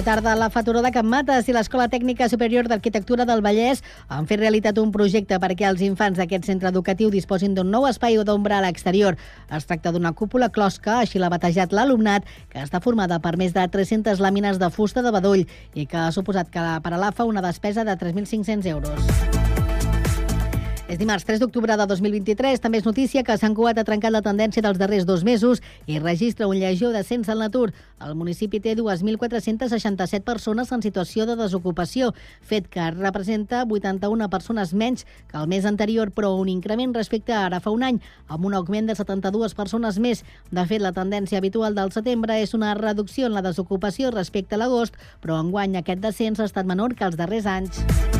Bona tarda. La Faturó de Can Mates i l'Escola Tècnica Superior d'Arquitectura del Vallès han fet realitat un projecte perquè els infants d'aquest centre educatiu disposin d'un nou espai d'ombra a l'exterior. Es tracta d'una cúpula closca, així l'ha batejat l'alumnat, que està formada per més de 300 làmines de fusta de bedoll i que ha suposat que per a l'AFA una despesa de 3.500 euros. És dimarts 3 d'octubre de 2023. També és notícia que Sant Cugat ha trencat la tendència dels darrers dos mesos i registra un llegió descens en l'atur. El municipi té 2.467 persones en situació de desocupació, fet que representa 81 persones menys que el mes anterior, però un increment respecte a ara fa un any, amb un augment de 72 persones més. De fet, la tendència habitual del setembre és una reducció en la desocupació respecte a l'agost, però enguany aquest descens ha estat menor que els darrers anys.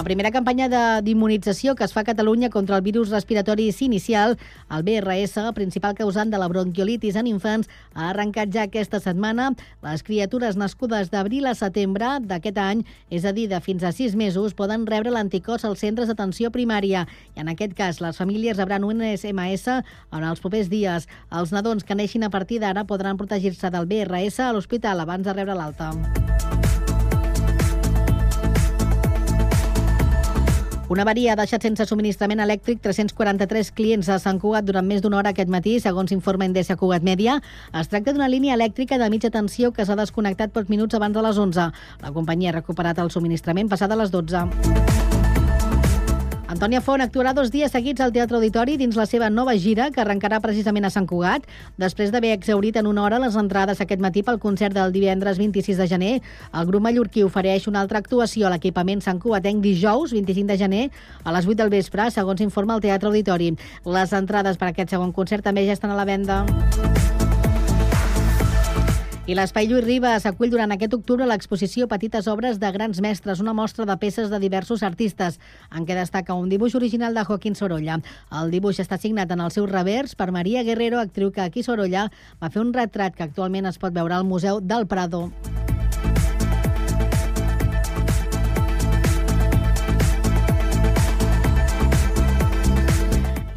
La primera campanya d'immunització que es fa a Catalunya contra el virus respiratori inicial, el BRS, principal causant de la bronquiolitis en infants, ha arrencat ja aquesta setmana. Les criatures nascudes d'abril a setembre d'aquest any, és a dir, de fins a sis mesos, poden rebre l'anticòs als centres d'atenció primària. I en aquest cas, les famílies rebran un SMS en els propers dies. Els nadons que neixin a partir d'ara podran protegir-se del BRS a l'hospital abans de rebre l'alta. Una avaria ha deixat sense subministrament elèctric 343 clients a Sant Cugat durant més d'una hora aquest matí, segons informa Endesa Cugat Mèdia. Es tracta d'una línia elèctrica de mitja tensió que s'ha desconnectat pocs minuts abans de les 11. La companyia ha recuperat el subministrament passada a les 12. Antònia Font actuarà dos dies seguits al Teatre Auditori dins la seva nova gira, que arrencarà precisament a Sant Cugat, després d'haver exaurit en una hora les entrades aquest matí pel concert del divendres 26 de gener. El grup mallorquí ofereix una altra actuació a l'equipament Sant Cugatenc dijous, 25 de gener, a les 8 del vespre, segons informa el Teatre Auditori. Les entrades per aquest segon concert també ja estan a la venda. I l'Espai Lluís Ribas acull durant aquest octubre l'exposició Petites obres de grans mestres, una mostra de peces de diversos artistes, en què destaca un dibuix original de Joaquín Sorolla. El dibuix està signat en el seu revers per Maria Guerrero, actriu que aquí Sorolla va fer un retrat que actualment es pot veure al Museu del Prado.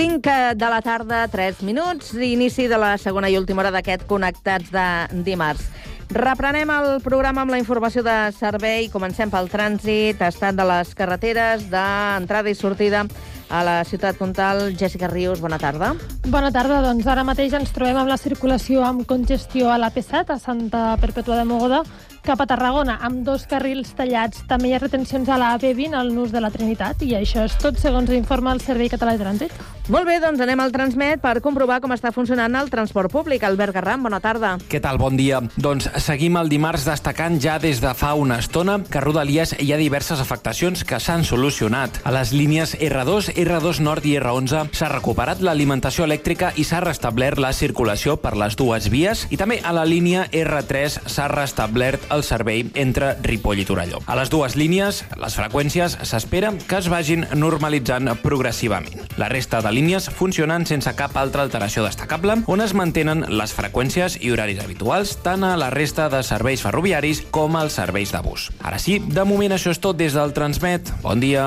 De la tarda, 3 minuts, inici de la segona i última hora d'aquest Connectats de dimarts. Reprenem el programa amb la informació de servei. Comencem pel trànsit, estat de les carreteres, d'entrada i sortida a la ciutat comtal. Jessica Rius, bona tarda. Bona tarda. Doncs ara mateix ens trobem amb la circulació amb congestió a la P7, a Santa Perpètua de Mogoda, cap a Tarragona, amb dos carrils tallats. També hi ha retencions a la B20 al nus de la Trinitat, i això és tot segons informa el Servei Català de Trànsit. Molt bé, doncs anem al Transmet per comprovar com està funcionant el transport públic. Albert Garram, bona tarda. Què tal? Bon dia. Doncs seguim el dimarts destacant ja des de fa una estona que a Rodalies hi ha diverses afectacions que s'han solucionat. A les línies R2, R2 Nord i R11 s'ha recuperat l'alimentació elèctrica i s'ha restablert la circulació per les dues vies i també a la línia R3 s'ha restablert el servei entre Ripoll i Torelló. A les dues línies, les freqüències s'espera que es vagin normalitzant progressivament. La resta de línies funcionen sense cap altra alteració destacable, on es mantenen les freqüències i horaris habituals tant a la resta de serveis ferroviaris com als serveis de bus. Ara sí, de moment això és tot des del Transmet. Bon dia.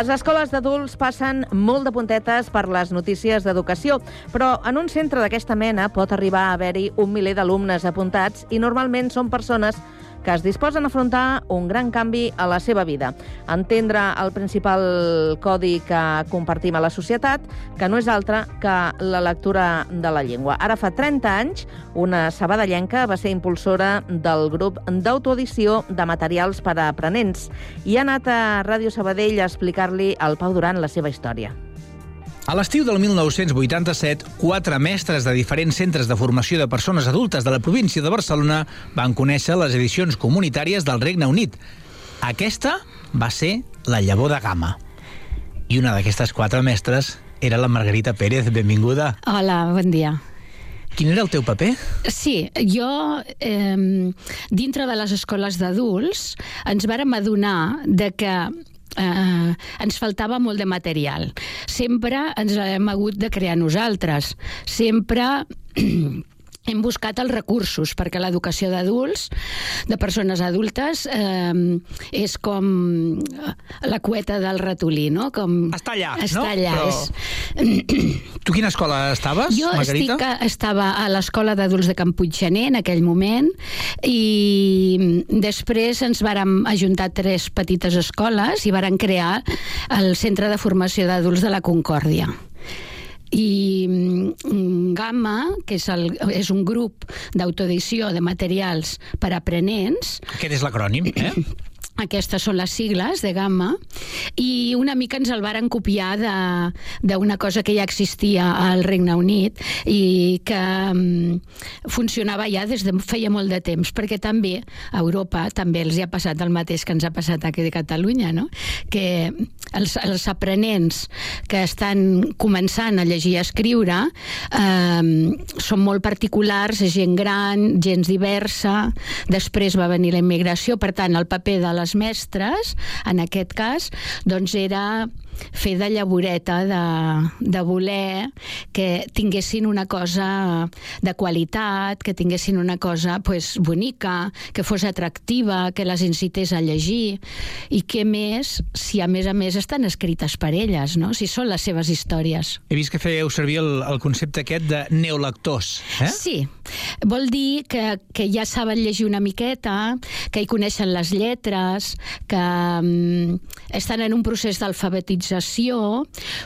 Les escoles d'adults passen molt de puntetes per les notícies d'educació, però en un centre d'aquesta mena pot arribar a haver-hi un miler d'alumnes apuntats i normalment són persones que es disposen a afrontar un gran canvi a la seva vida. Entendre el principal codi que compartim a la societat, que no és altre que la lectura de la llengua. Ara fa 30 anys, una sabadellenca va ser impulsora del grup d'autoedició de materials per a aprenents i ha anat a Ràdio Sabadell a explicar-li al Pau Duran la seva història. A l'estiu del 1987, quatre mestres de diferents centres de formació de persones adultes de la província de Barcelona van conèixer les edicions comunitàries del Regne Unit. Aquesta va ser la llavor de Gama. I una d'aquestes quatre mestres era la Margarita Pérez. Benvinguda. Hola, bon dia. Quin era el teu paper? Sí, jo, eh, dintre de les escoles d'adults, ens vàrem adonar de que eh, ens faltava molt de material. Sempre ens l'hem hagut de crear nosaltres. Sempre hem buscat els recursos, perquè l'educació d'adults, de persones adultes, eh, és com la cueta del ratolí, no? Com Està allà, està no? allà. Però... És... Tu quina escola estaves, Jo Margarita? estic, a- estava a l'escola d'adults de Can Puiggener en aquell moment i després ens vàrem ajuntar tres petites escoles i varen crear el Centre de Formació d'Adults de la Concòrdia i mm, Gamma, que és, el, és un grup d'autoedició de materials per a aprenents, Aquest és l'acrònim, eh? aquestes són les sigles de Gamma i una mica ens el varen copiar de- d'una cosa que ja existia al Regne Unit i que um, funcionava ja des de feia molt de temps, perquè també a Europa també els hi ha passat el mateix que ens ha passat aquí a Catalunya, no? que els, els aprenents que estan començant a llegir i a escriure eh, són molt particulars, gent gran, gens diversa, després va venir la immigració, per tant, el paper de les mestres, en aquest cas, doncs era fer de llavoreta, de, de voler que tinguessin una cosa de qualitat, que tinguessin una cosa pues, bonica, que fos atractiva, que les incités a llegir, i què més, si a més a més estan escrites per elles, no? si són les seves històries. He vist que fèieu servir el, el concepte aquest de neolectors, eh? Sí, vol dir que, que ja saben llegir una miqueta, que hi coneixen les lletres, que um, estan en un procés d'alfabetització,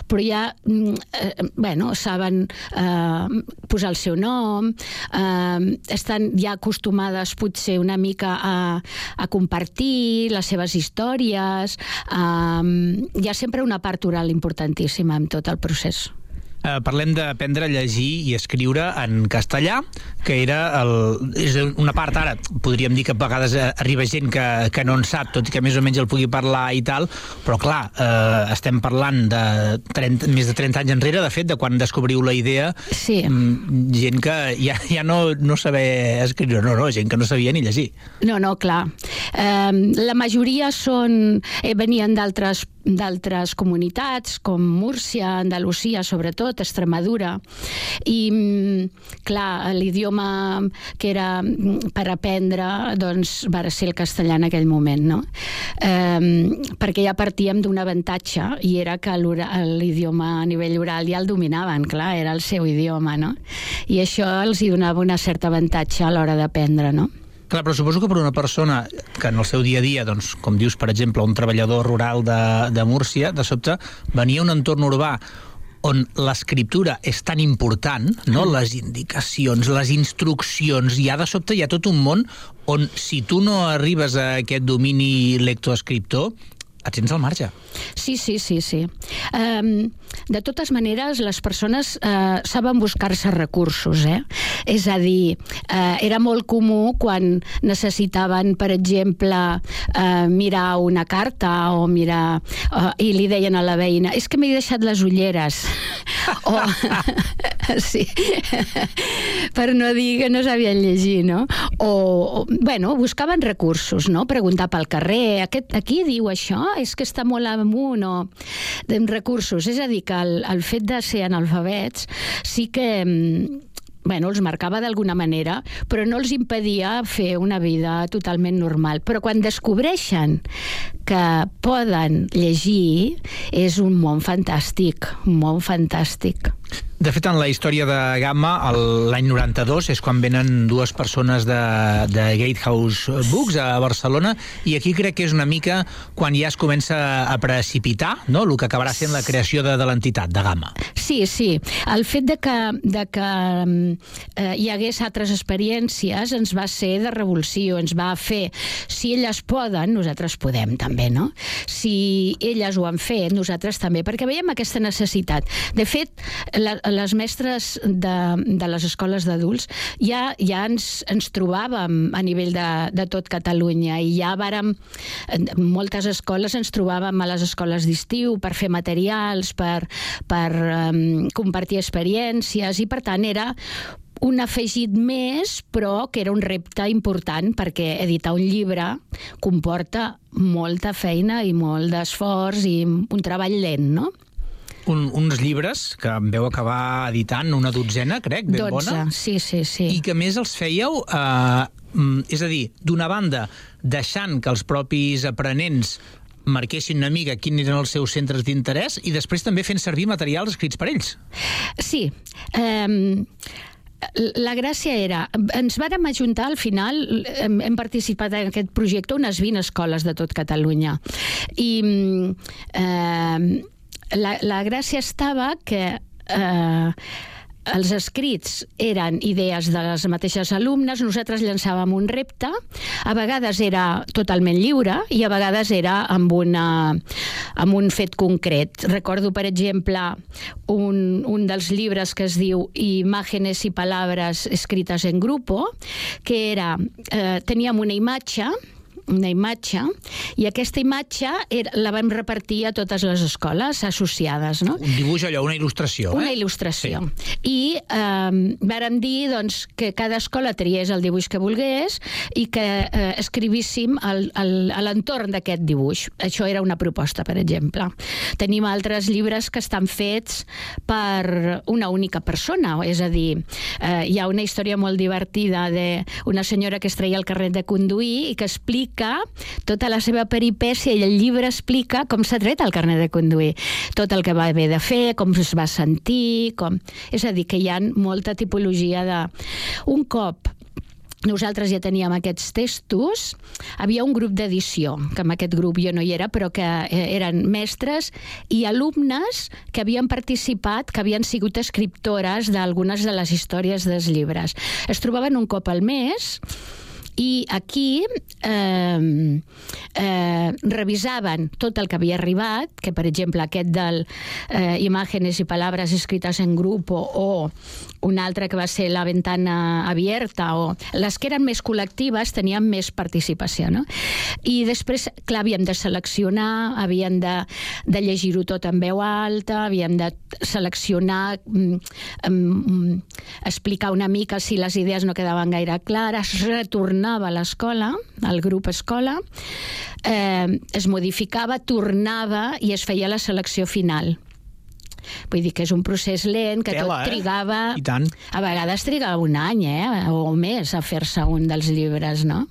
però ja, mm, eh, bueno, saben eh, posar el seu nom, eh, estan ja acostumades potser una mica a, a compartir les seves històries, eh, hi ha sempre una part oral importantíssima en tot el procés. Eh, parlem d'aprendre a llegir i escriure en castellà, que era el, és una part ara, podríem dir que a vegades eh, arriba gent que, que no en sap, tot i que més o menys el pugui parlar i tal, però clar, eh, estem parlant de 30, més de 30 anys enrere, de fet, de quan descobriu la idea, Sí. mm, gent que ja, ja no, no saber escriure, no, no, gent que no sabia ni llegir. No, no, clar. Eh, la majoria són, eh, venien d'altres d'altres comunitats, com Múrcia, Andalusia, sobretot, Extremadura. I, mm, clar, l'idioma que era mm, per aprendre, doncs, va ser el castellà en aquell moment, no? Eh, perquè ja partíem d'un avantatge, i era que l'idioma a nivell oral ja el dominaven, clar, era el seu idioma, no? I això els hi donava una certa avantatge a l'hora d'aprendre, no? Clar, però suposo que per una persona que en el seu dia a dia, doncs, com dius, per exemple, un treballador rural de, de Múrcia, de sobte venia a un entorn urbà on l'escriptura és tan important, no? les indicacions, les instruccions, hi ha de sobte hi ha tot un món on si tu no arribes a aquest domini lectoescriptor, et sents al marge. Sí, sí, sí, sí. Um, de totes maneres, les persones uh, saben buscar-se recursos, eh? És a dir, uh, era molt comú quan necessitaven, per exemple, uh, mirar una carta o mirar... Uh, I li deien a la veïna, és que m'he deixat les ulleres. o... sí. per no dir que no sabien llegir, no? O, o, bueno, buscaven recursos, no? Preguntar pel carrer, aquest, aquí diu això, és que està molt amunt, o... Recursos, és a dir, que el, el fet de ser analfabets sí que mm, bueno, els marcava d'alguna manera, però no els impedia fer una vida totalment normal. Però quan descobreixen que poden llegir, és un món fantàstic, un món fantàstic. De fet, en la història de Gamma, l'any 92, és quan venen dues persones de, de Gatehouse Books a Barcelona, i aquí crec que és una mica quan ja es comença a precipitar no? el que acabarà sent la creació de, de l'entitat, de Gamma. Sí, sí. El fet de que, de que eh, hi hagués altres experiències ens va ser de revolució, ens va fer, si elles poden, nosaltres podem també, no? Si elles ho han fet, nosaltres també, perquè veiem aquesta necessitat. De fet, la, les mestres de, de les escoles d'adults ja, ja ens, ens trobàvem a nivell de, de tot Catalunya i ja vàrem, moltes escoles ens trobàvem a les escoles d'estiu per fer materials, per, per um, compartir experiències i per tant era un afegit més, però que era un repte important perquè editar un llibre comporta molta feina i molt d'esforç i un treball lent, no? Un, uns llibres que em veu acabar editant una dotzena, crec, ben 12, bona. sí, sí, sí. I que més els fèieu, eh, mm, és a dir, d'una banda, deixant que els propis aprenents marquessin una mica quins eren els seus centres d'interès i després també fent servir materials escrits per ells. Sí. Um, la gràcia era, ens vàrem ajuntar al final, hem, hem participat en aquest projecte unes 20 escoles de tot Catalunya i eh, la, la gràcia estava que eh, els escrits eren idees de les mateixes alumnes, nosaltres llançàvem un repte, a vegades era totalment lliure i a vegades era amb, una, amb un fet concret. Recordo, per exemple, un, un dels llibres que es diu Imágenes i palabras escritas en grupo, que era, eh, teníem una imatge una imatge, i aquesta imatge era, la vam repartir a totes les escoles associades, no? Un dibuix allò, una il·lustració, Una eh? il·lustració. Sí. I eh, vàrem dir doncs, que cada escola triés el dibuix que volgués i que eh, escrivíssim el, el, a l'entorn d'aquest dibuix. Això era una proposta, per exemple. Tenim altres llibres que estan fets per una única persona, és a dir, eh, hi ha una història molt divertida d'una senyora que es treia el carnet de conduir i que explica tota la seva peripècia i el llibre explica com s'ha tret el carnet de conduir, tot el que va haver de fer, com es va sentir, com... És a dir, que hi ha molta tipologia de... Un cop nosaltres ja teníem aquests textos, havia un grup d'edició, que en aquest grup jo no hi era, però que eh, eren mestres i alumnes que havien participat, que havien sigut escriptores d'algunes de les històries dels llibres. Es trobaven un cop al mes i aquí eh, eh, revisaven tot el que havia arribat, que per exemple aquest del eh, Imágenes i Palabras escrites en grup o, o un altre que va ser La ventana abierta o les que eren més col·lectives tenien més participació, no? I després, clar, havíem de seleccionar, havíem de, de llegir-ho tot en veu alta, havíem de seleccionar, mm, mm, explicar una mica si les idees no quedaven gaire clares, retornava a l'escola, al grup escola, eh, es modificava, tornava i es feia la selecció final. Vull dir que és un procés lent, que Tela, tot eh? trigava... I tant. A vegades trigava un any, eh? O més, a fer-se un dels llibres, no?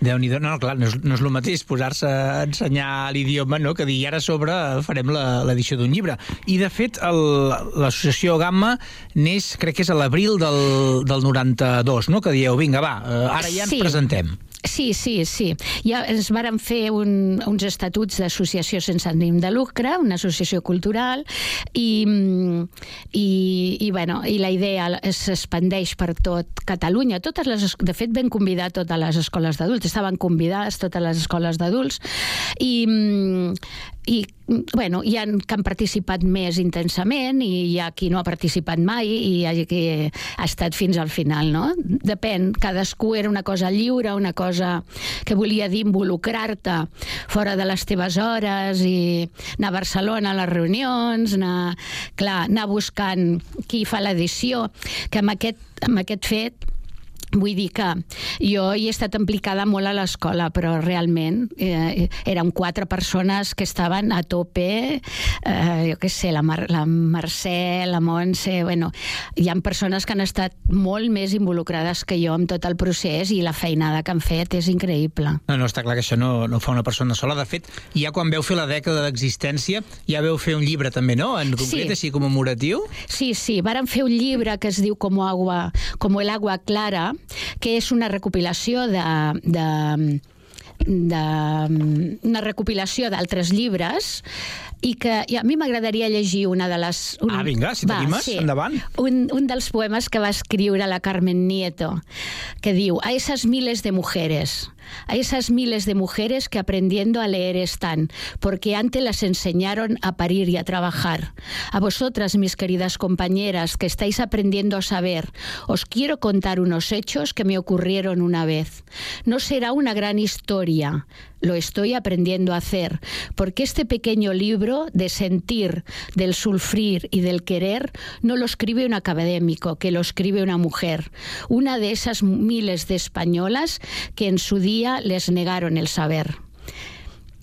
Déu nhi no, clar, no és, no és el mateix posar-se a ensenyar l'idioma no, que dir ara sobre farem l'edició d'un llibre. I, de fet, l'associació Gamma neix, crec que és a l'abril del, del 92, no? que dieu, vinga, va, eh, ara ja ens Sí. presentem. Sí, sí, sí. Ja ens varen fer un, uns estatuts d'associació sense ànim de lucre, una associació cultural, i, i, i, bueno, i la idea s'expandeix per tot Catalunya. Totes les, es- de fet, vam convidar totes les escoles d'adults, estaven convidades totes les escoles d'adults, i, i bueno, hi ha que han participat més intensament i hi ha qui no ha participat mai i hi ha qui ha estat fins al final, no? Depèn, cadascú era una cosa lliure, una cosa que volia dir involucrar-te fora de les teves hores i anar a Barcelona a les reunions, anar, clar, anar buscant qui fa l'edició, que amb aquest, amb aquest fet Vull dir que jo hi he estat implicada molt a l'escola, però realment eh, eren quatre persones que estaven a tope, eh, jo què sé, la, Mar la Mercè, la Montse, bueno, hi ha persones que han estat molt més involucrades que jo amb tot el procés i la feinada que han fet és increïble. No, no, està clar que això no, no fa una persona sola. De fet, ja quan veu fer la dècada d'existència, ja veu fer un llibre també, no? En concret, Sí. així commemoratiu. Sí, sí, varen fer un llibre que es diu Como, agua, como el agua clara, que és una recopilació de, de, de una recopilació d'altres llibres i que i a mi m'agradaria llegir una de les... Un, Ah, vinga, si t'animes, endavant. Un, un dels poemes que va escriure la Carmen Nieto, que diu A esas miles de mujeres, a esas miles de mujeres que aprendiendo a leer están, porque antes las enseñaron a parir y a trabajar. A vosotras, mis queridas compañeras, que estáis aprendiendo a saber, os quiero contar unos hechos que me ocurrieron una vez. No será una gran historia, lo estoy aprendiendo a hacer, porque este pequeño libro de sentir, del sufrir y del querer no lo escribe un académico, que lo escribe una mujer, una de esas miles de españolas que en su día les negaron el saber.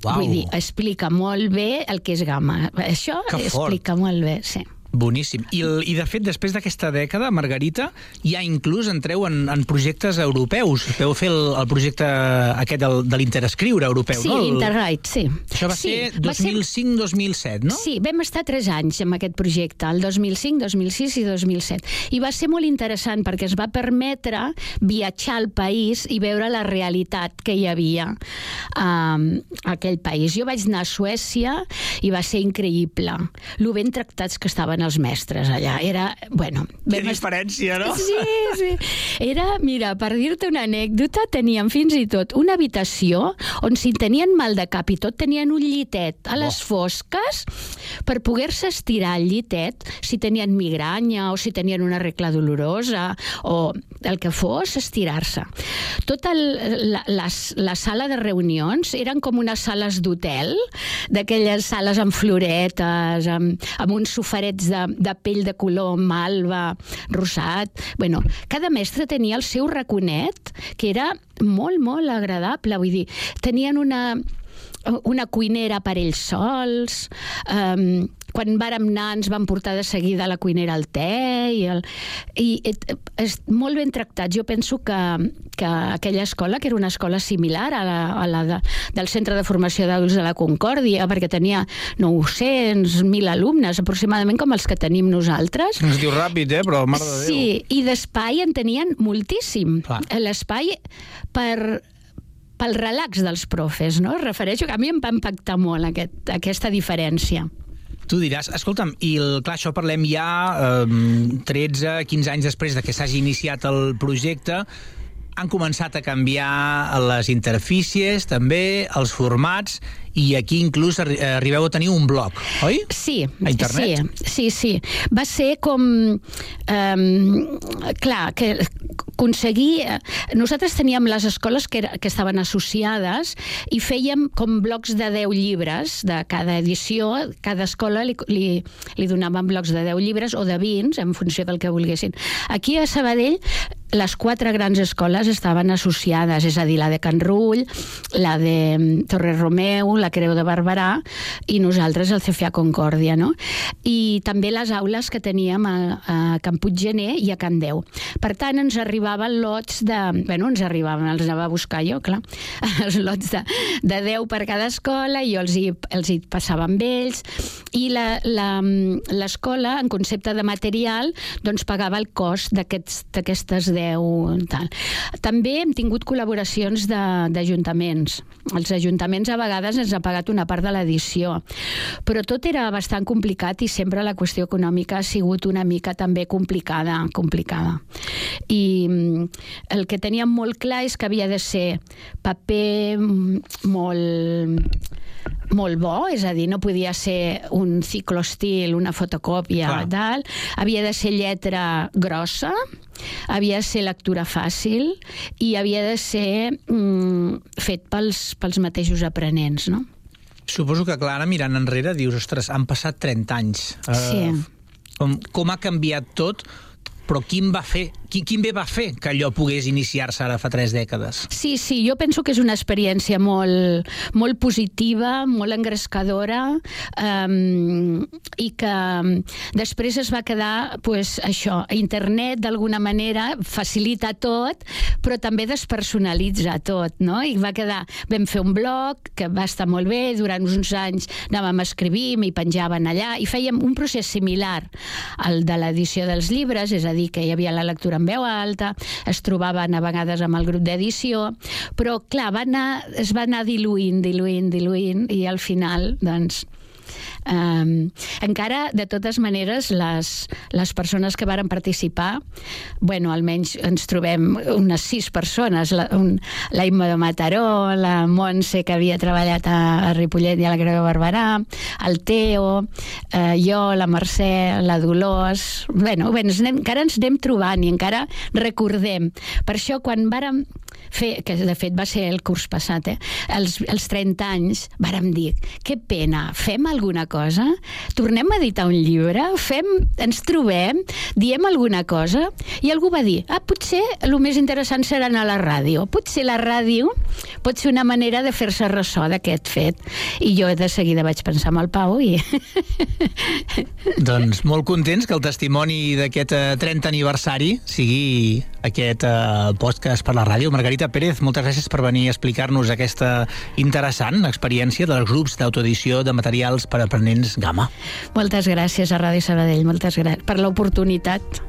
Uau. Vull dir, explica molt bé el que és gamma. Això Que fort. explica molt bé, sí. Boníssim. I, el- I, de fet, després d'aquesta dècada, Margarita, ja inclús entreu en, en projectes europeus. Veu fer el, el projecte aquest del, de l'interescriure europeu, Sí, no? El, Interride, sí. Això va sí, ser va ser 2005-2007, no? Sí, vam estar tres anys amb aquest projecte, el 2005, 2006 i 2007. I va ser molt interessant perquè es va permetre viatjar al país i veure la realitat que hi havia um, a aquell país. Jo vaig anar a Suècia i va ser increïble. Lo ben tractats que estaven els mestres allà. Era, bueno... Que vam diferència, no? Sí, sí. Era, mira, per dir-te una anècdota, teníem fins i tot una habitació on si tenien mal de cap i tot tenien un llitet a les fosques per poder-se estirar al llitet si tenien migranya o si tenien una regla dolorosa o el que fos, estirar-se. Tota el, la, la, la sala de reunions eren com unes sales d'hotel, d'aquelles sales amb floretes, amb, amb uns sofarets de, de pell de color malva, rosat... Bueno, cada mestre tenia el seu raconet, que era molt, molt agradable. Vull dir, tenien una, una cuinera per ells sols, um, quan vàrem anar ens van portar de seguida a la cuinera el te i, el, i et, és molt ben tractat. Jo penso que, que aquella escola, que era una escola similar a la, a la de, del Centre de Formació d'Adults de la Concòrdia, perquè tenia 900, 1.000 alumnes, aproximadament com els que tenim nosaltres, Es diu ràpid, eh? Però, mare de Déu. Sí, i d'espai en tenien moltíssim. L'espai per pel relax dels profes, no? Refereixo que a mi em va impactar molt aquest, aquesta diferència. Tu diràs, escolta'm, i el, clar, això parlem ja eh, 13, 15 anys després de que s'hagi iniciat el projecte, han començat a canviar les interfícies, també, els formats, i aquí inclús arri arribeu a tenir un blog, oi? Sí, A internet? sí, sí, sí. Va ser com... Um, clar, que aconseguir... Nosaltres teníem les escoles que, era, que estaven associades i fèiem com blocs de 10 llibres de cada edició. Cada escola li, li, li donaven blocs de 10 llibres o de 20, en funció del que volguessin. Aquí a Sabadell les quatre grans escoles estaven associades, és a dir, la de Can Rull, la de mm, Torre Romeu, la Creu de Barberà i nosaltres el CFA Concòrdia, no? I també les aules que teníem a, a Can Puiggener i a Can Déu. Per tant, ens arribaven lots de... Bueno, ens arribaven, els anava a buscar jo, clar, els lots de, de 10 per cada escola i jo els hi, els hi passava amb ells i la- la- l'escola, en concepte de material, doncs pagava el cost d'aquestes 10 tal. També hem tingut col·laboracions d'ajuntaments. Els ajuntaments a vegades ens ha pagat una part de l'edició, però tot era bastant complicat i sempre la qüestió econòmica ha sigut una mica també complicada, complicada. I mm, el que teníem molt clar és que havia de ser paper mm, molt molt bo, és a dir, no podia ser un ciclostil, una fotocòpia, Clar. tal. Havia de ser lletra grossa, havia de ser lectura fàcil i havia de ser mm, fet pels, pels mateixos aprenents, no? Suposo que, clar, ara mirant enrere dius, ostres, han passat 30 anys. Sí. com, com ha canviat tot, però quin va fer quin, quin bé va fer que allò pogués iniciar-se ara fa tres dècades? Sí, sí, jo penso que és una experiència molt, molt positiva, molt engrescadora um, i que després es va quedar, pues, això, internet d'alguna manera facilita tot, però també despersonalitza tot, no? I va quedar, vam fer un blog que va estar molt bé, durant uns anys anàvem escrivint i penjaven allà, i fèiem un procés similar al de l'edició dels llibres, és a dir, que hi havia la lectura en veu alta, es trobaven a vegades amb el grup d'edició, però clar, va anar, es va anar diluint, diluint, diluint, i al final, doncs, Um, encara, de totes maneres, les, les persones que varen participar, bueno, almenys ens trobem unes sis persones, la, un, la Imma de Mataró, la Montse, que havia treballat a, a Ripollet i a la Creu de Barberà, el Teo, eh, jo, la Mercè, la Dolors... Bueno, bé, ens anem, encara ens anem trobant i encara recordem. Per això, quan vàrem fer, que de fet va ser el curs passat, eh? els, els 30 anys, vàrem dir, que pena, fem alguna cosa? Tornem a editar un llibre? Fem, ens trobem? Diem alguna cosa? I algú va dir, ah, potser el més interessant serà anar a la ràdio. Potser la ràdio pot ser una manera de fer-se ressò d'aquest fet. I jo de seguida vaig pensar en el Pau i... doncs molt contents que el testimoni d'aquest 30 aniversari sigui aquest eh, podcast per la ràdio. Margarita Pérez, moltes gràcies per venir a explicar-nos aquesta interessant experiència dels grups d'autoedició de materials per aprenents Gamma. Moltes gràcies a Ràdio Sabadell, moltes gràcies per l'oportunitat.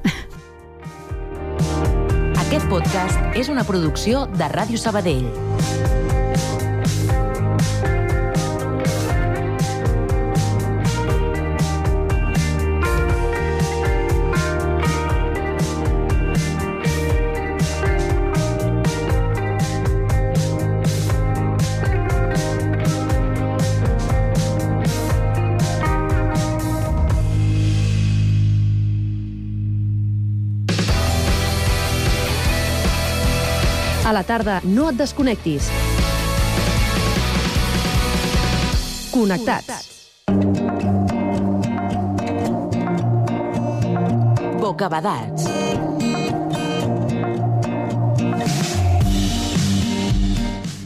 Aquest podcast és una producció de Ràdio Sabadell. La tarda, no et desconnectis. Connectats. Bocabadats.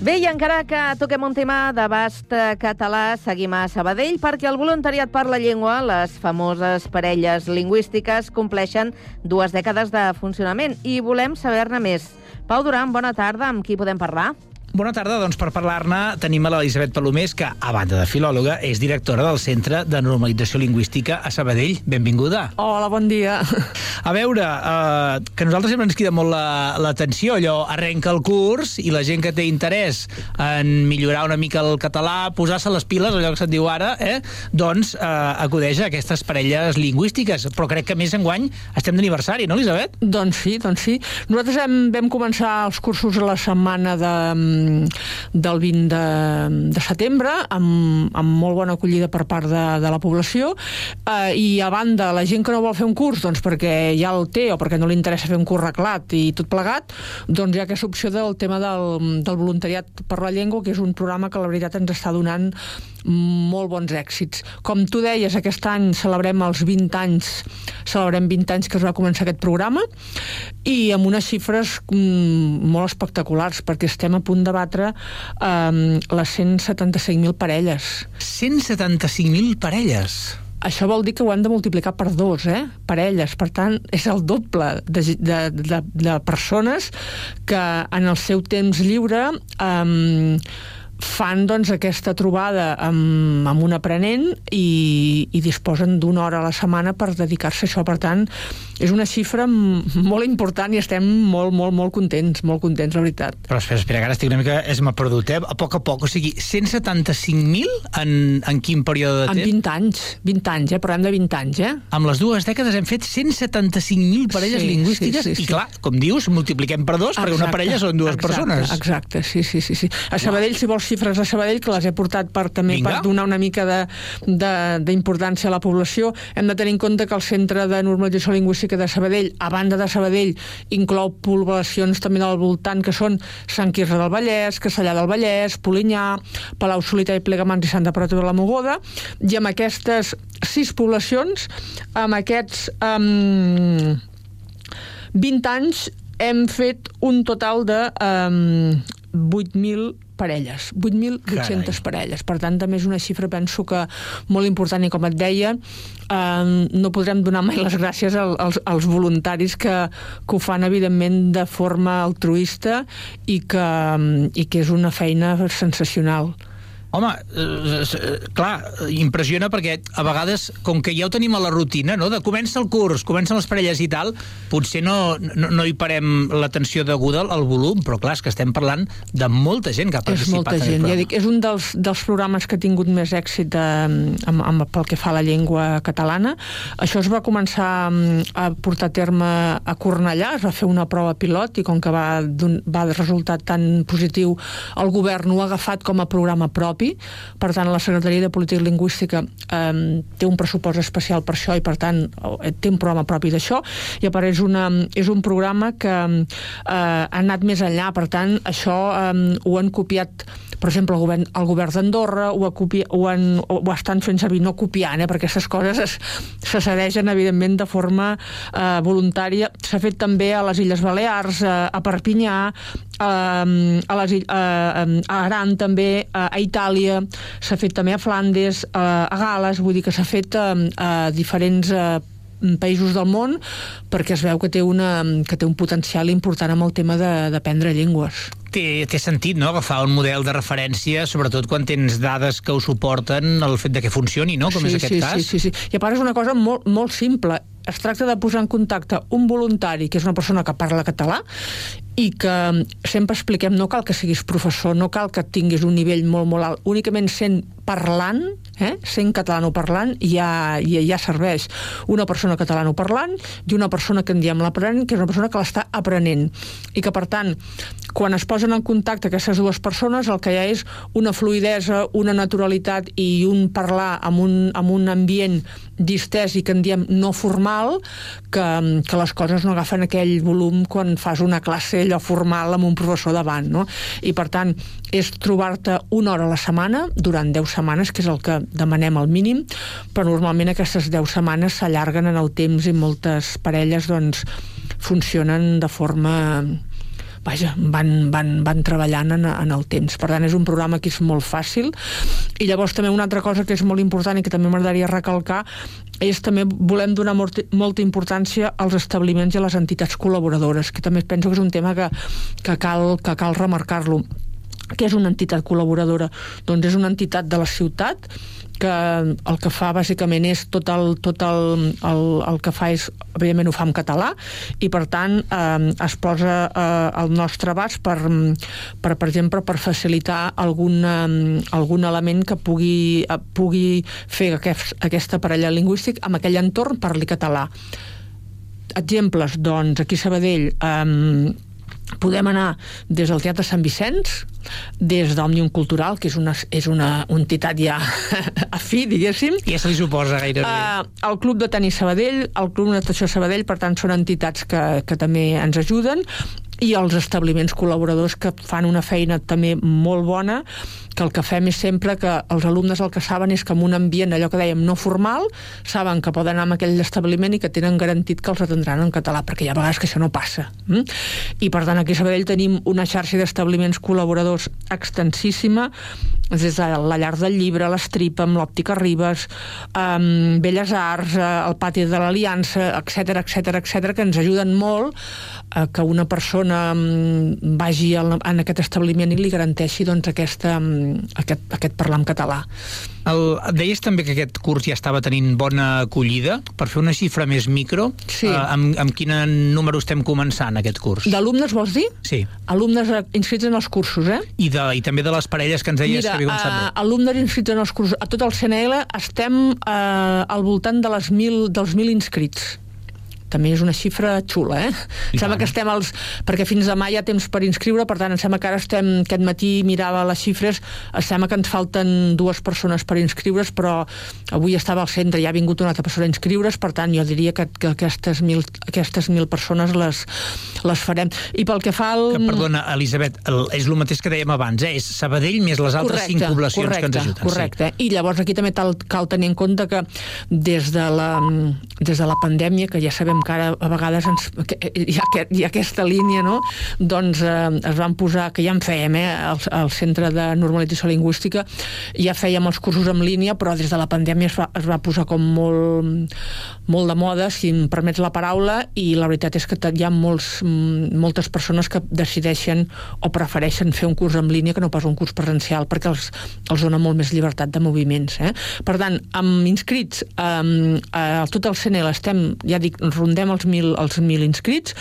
Bé, i encara que toquem un tema d'abast eh, català, seguim a Sabadell perquè el voluntariat per la llengua, les famoses parelles lingüístiques, compleixen dues dècades de funcionament i volem saber-ne més. Pau Duran, bona tarda. Amb qui podem parlar? Bona tarda, doncs per parlar-ne tenim a l'Elisabet Palomés, que, a banda de filòloga, és directora del Centre de Normalització Lingüística a Sabadell. Benvinguda. Hola, bon dia. A veure, eh, que a nosaltres sempre ens crida molt l'atenció, la, allò, arrenca el curs i la gent que té interès en millorar una mica el català, posar-se les piles, allò que se'n diu ara, eh, doncs eh, acudeix a aquestes parelles lingüístiques. Però crec que més enguany estem d'aniversari, no, Elisabet? Doncs sí, doncs sí. Nosaltres hem, vam començar els cursos la setmana de, del 20 de, de setembre, amb, amb molt bona acollida per part de, de la població, eh, i a banda, la gent que no vol fer un curs, doncs perquè ja el té o perquè no li interessa fer un curs reglat i tot plegat, doncs hi ha aquesta opció del tema del, del voluntariat per la llengua, que és un programa que la veritat ens està donant molt bons èxits. Com tu deies, aquest any celebrem els 20 anys, celebrem 20 anys que es va començar aquest programa, i amb unes xifres mm, molt espectaculars, perquè estem a punt de batre um, les 175.000 parelles. 175.000 parelles? Això vol dir que ho hem de multiplicar per dos, eh? Parelles. Per tant, és el doble de, de, de, de persones que en el seu temps lliure um, fan doncs, aquesta trobada amb, amb un aprenent i, i disposen d'una hora a la setmana per dedicar-se a això. Per tant, és una xifra molt important i estem molt, molt, molt contents, molt contents, la veritat. Però espera, espera, que ara estic una mica... És m'ha perdut, eh? A poc a poc, o sigui, 175.000 en, en quin període de temps? En 20 anys, 20 anys, eh? Parlem de 20 anys, eh? Amb les dues dècades hem fet 175.000 parelles Sí, lingüístiques sí, sí, sí. i, clar, com dius, multipliquem per dos, perquè una parella són dues exacte, persones. Exacte, sí, sí, sí, sí. A Sabadell, si vols xifres de Sabadell, que les he portat per, també Vinga. per donar una mica de- de- d'importància a la població, hem de tenir en compte que el Centre de Normalització Lingüística de Sabadell, a banda de Sabadell, inclou poblacions també del voltant, que són Sant Quirze del Vallès, Castellà del Vallès, Polinyà, Palau Solità i Plegamans i Santa Perpètua de la Mogoda, i amb aquestes sis poblacions, amb aquests... Um, 20 anys hem fet un total de um, 8.000 parelles, 8.800 parelles. Per tant, també és una xifra, penso que molt important, i com et deia, eh, no podrem donar mai les gràcies als, als voluntaris que, que ho fan, evidentment, de forma altruista i que, i que és una feina sensacional. Home, eh, eh, clar, impressiona perquè a vegades, com que ja ho tenim a la rutina, no? de comença el curs, comencen les parelles i tal, potser no, no, no hi parem l'atenció deguda al volum, però clar, és que estem parlant de molta gent que ha participat. És molta gent, ja dic, és un dels, dels programes que ha tingut més èxit de, eh, amb, amb, pel que fa a la llengua catalana. Això es va començar a portar a terme a Cornellà, es va fer una prova pilot i com que va, va resultar tan positiu, el govern ho ha agafat com a programa propi propi, per tant la Secretaria de Política Lingüística eh, té un pressupost especial per això i per tant eh, té un programa propi d'això. I a part és, una, és un programa que eh, ha anat més enllà, per tant això eh, ho han copiat per exemple, el govern, el govern d'Andorra ho, copi, ho, han, ho estan fent servir, no copiant, eh, perquè aquestes coses es, se cedeixen, evidentment, de forma eh, voluntària. S'ha fet també a les Illes Balears, eh, a Perpinyà, eh, a, les, eh, a Aran també, eh, a Itàlia, s'ha fet també a Flandes, eh, a Gales, vull dir que s'ha fet eh, a diferents eh, països del món perquè es veu que té, una, que té un potencial important amb el tema d'aprendre llengües. Té, té sentit, no?, agafar un model de referència, sobretot quan tens dades que ho suporten el fet de que funcioni, no?, com sí, és aquest sí, cas. Sí, sí, sí. I a part és una cosa molt, molt simple. Es tracta de posar en contacte un voluntari, que és una persona que parla català, i que sempre expliquem, no cal que siguis professor, no cal que tinguis un nivell molt, molt alt, únicament sent parlant, eh? sent catalanoparlant, ja, ja, ja serveix una persona catalanoparlant i una persona que en diem l'aprenent, que és una persona que l'està aprenent. I que, per tant, quan es posen en contacte aquestes dues persones, el que hi ha és una fluidesa, una naturalitat i un parlar amb un, amb un ambient distès i que en diem no formal, que, que les coses no agafen aquell volum quan fas una classe allò formal amb un professor davant, no? I per tant, és trobar-te una hora a la setmana durant 10 setmanes, que és el que demanem al mínim, però normalment aquestes 10 setmanes s'allarguen en el temps i moltes parelles doncs funcionen de forma vaja, van, van, van treballant en, en el temps. Per tant, és un programa que és molt fàcil. I llavors també una altra cosa que és molt important i que també m'agradaria recalcar és també volem donar molt, molta importància als establiments i a les entitats col·laboradores, que també penso que és un tema que, que cal, que cal remarcar-lo. Què és una entitat col·laboradora? Doncs és una entitat de la ciutat que el que fa bàsicament és tot el, tot el, el, el que fa és, evidentment ho fa en català i per tant eh, es posa eh, el nostre abast per, per, per exemple, per facilitar algun, eh, algun element que pugui, eh, pugui fer aquest, aquesta parella lingüístic amb aquell entorn parli català. Exemples, doncs, aquí a Sabadell eh, podem anar des del Teatre Sant Vicenç, des d'Òmnium Cultural, que és una, és una entitat ja afí, diguéssim. Ja se li suposa gairebé. Uh, el Club de Tenis Sabadell, el Club de Natació Sabadell, per tant, són entitats que, que també ens ajuden, i els establiments col·laboradors que fan una feina també molt bona que el que fem és sempre que els alumnes el que saben és que en un ambient, allò que dèiem, no formal, saben que poden anar a aquell establiment i que tenen garantit que els atendran en català, perquè hi ha vegades que això no passa. Mm? I per tant, aquí a Sabadell tenim una xarxa d'establiments col·laboradors extensíssima, des de la llar del llibre, l'estripa, amb l'òptica Ribes, um, Belles Arts, uh, el pati de l'Aliança, etc etc etc que ens ajuden molt uh, que una persona um, vagi en aquest establiment i li garanteixi doncs, aquesta, um, aquest, aquest parlar en català. El, deies també que aquest curs ja estava tenint bona acollida. Per fer una xifra més micro, sí. eh, amb, amb quin número estem començant aquest curs? D'alumnes vols dir? Sí. Alumnes inscrits en els cursos, eh? I, de, i també de les parelles que ens deies Mira, que havia començat uh, alumnes inscrits en els cursos, a tot el CNL estem uh, al voltant de les mil, dels 1.000 inscrits també és una xifra xula, eh? I sembla tant. que estem als... perquè fins demà hi ha temps per inscriure, per tant, em sembla que ara estem... aquest matí mirava les xifres, em sembla que ens falten dues persones per inscriure's, però avui estava al centre i ha vingut una altra persona a inscriure's, per tant, jo diria que, que aquestes, mil, aquestes mil persones les, les farem. I pel que fa al... Que, perdona, Elisabet, el, és el mateix que dèiem abans, eh? és Sabadell més les altres correcte, cinc poblacions correcte, que ens ajuden. Correcte, sí. i llavors aquí també cal, cal tenir en compte que des de la, des de la pandèmia, que ja sabem veiem que ara a vegades ens, hi, ha, hi ha aquesta línia, no? doncs eh, es van posar, que ja en fèiem, eh, al, al Centre de Normalització Lingüística, ja fèiem els cursos en línia, però des de la pandèmia es va, es va posar com molt, molt de moda, si em permets la paraula, i la veritat és que hi ha molts, moltes persones que decideixen o prefereixen fer un curs en línia que no pas un curs presencial, perquè els, els dona molt més llibertat de moviments. Eh? Per tant, amb inscrits, eh, a tot el CNL estem, ja dic, rondem els 1.000, els 1.000 inscrits,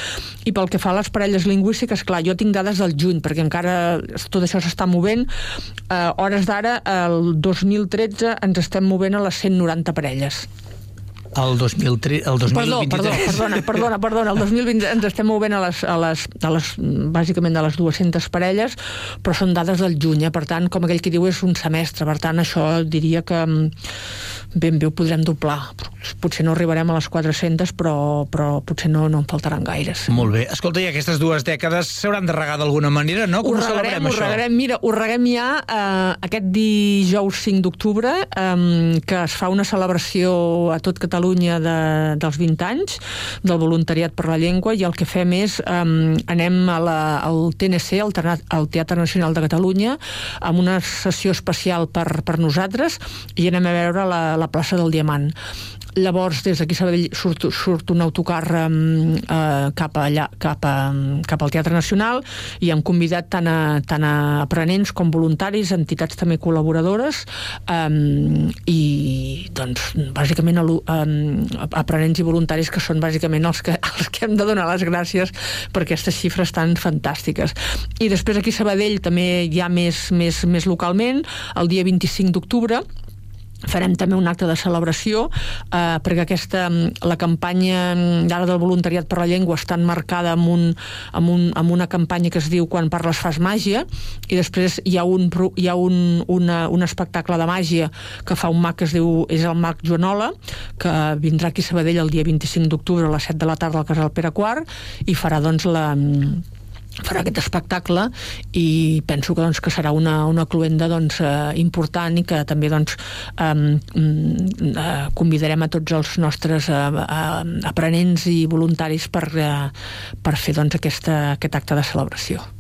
i pel que fa a les parelles lingüístiques, clar, jo tinc dades del juny, perquè encara tot això s'està movent. Eh, hores d'ara, el 2013 ens estem movent a les 190 parelles el, 2003, el 2023. Perdó, perdó, perdona, perdona, perdona, el 2020 ens estem movent a les, a les, a les, bàsicament a les 200 parelles, però són dades del juny, eh? per tant, com aquell que diu, és un semestre, per tant, això diria que mm, ben bé ho podrem doblar. Potser no arribarem a les 400, però, però potser no, no en faltaran gaires. Molt bé. Escolta, i aquestes dues dècades s'hauran de regar d'alguna manera, no? Com ho regarem, ho regarem, mira, ho reguem ja eh, aquest dijous 5 d'octubre, eh, que es fa una celebració a tot Catalunya Catalunya de, dels 20 anys del voluntariat per la llengua i el que fem és um, anem a la, al TNC, al, al Teatre Nacional de Catalunya, amb una sessió especial per, per nosaltres i anem a veure la, la plaça del Diamant. Llavors, des d'aquí Sabadell surt, surt un autocar eh, cap, allà, cap, a, cap al Teatre Nacional i hem convidat tant a, tant a aprenents com voluntaris, entitats també col·laboradores eh, i doncs bàsicament a, a, aprenents i voluntaris que són bàsicament els que, els que hem de donar les gràcies per aquestes xifres tan fantàstiques. I després aquí a Sabadell també hi ha més, més, més localment, el dia 25 d'octubre farem també un acte de celebració eh, perquè aquesta, la campanya d'ara del voluntariat per la llengua està marcada amb, un, amb, un, amb una campanya que es diu Quan parles fas màgia i després hi ha un, hi ha un, una, un espectacle de màgia que fa un mag que es diu és el mag Joanola que vindrà aquí a Sabadell el dia 25 d'octubre a les 7 de la tarda al Casal Pere IV i farà doncs la farà aquest espectacle i penso que, doncs, que serà una, una cluenda doncs, eh, important i que també doncs, eh, eh, convidarem a tots els nostres eh, eh, aprenents i voluntaris per, eh, per fer doncs, aquesta, aquest acte de celebració.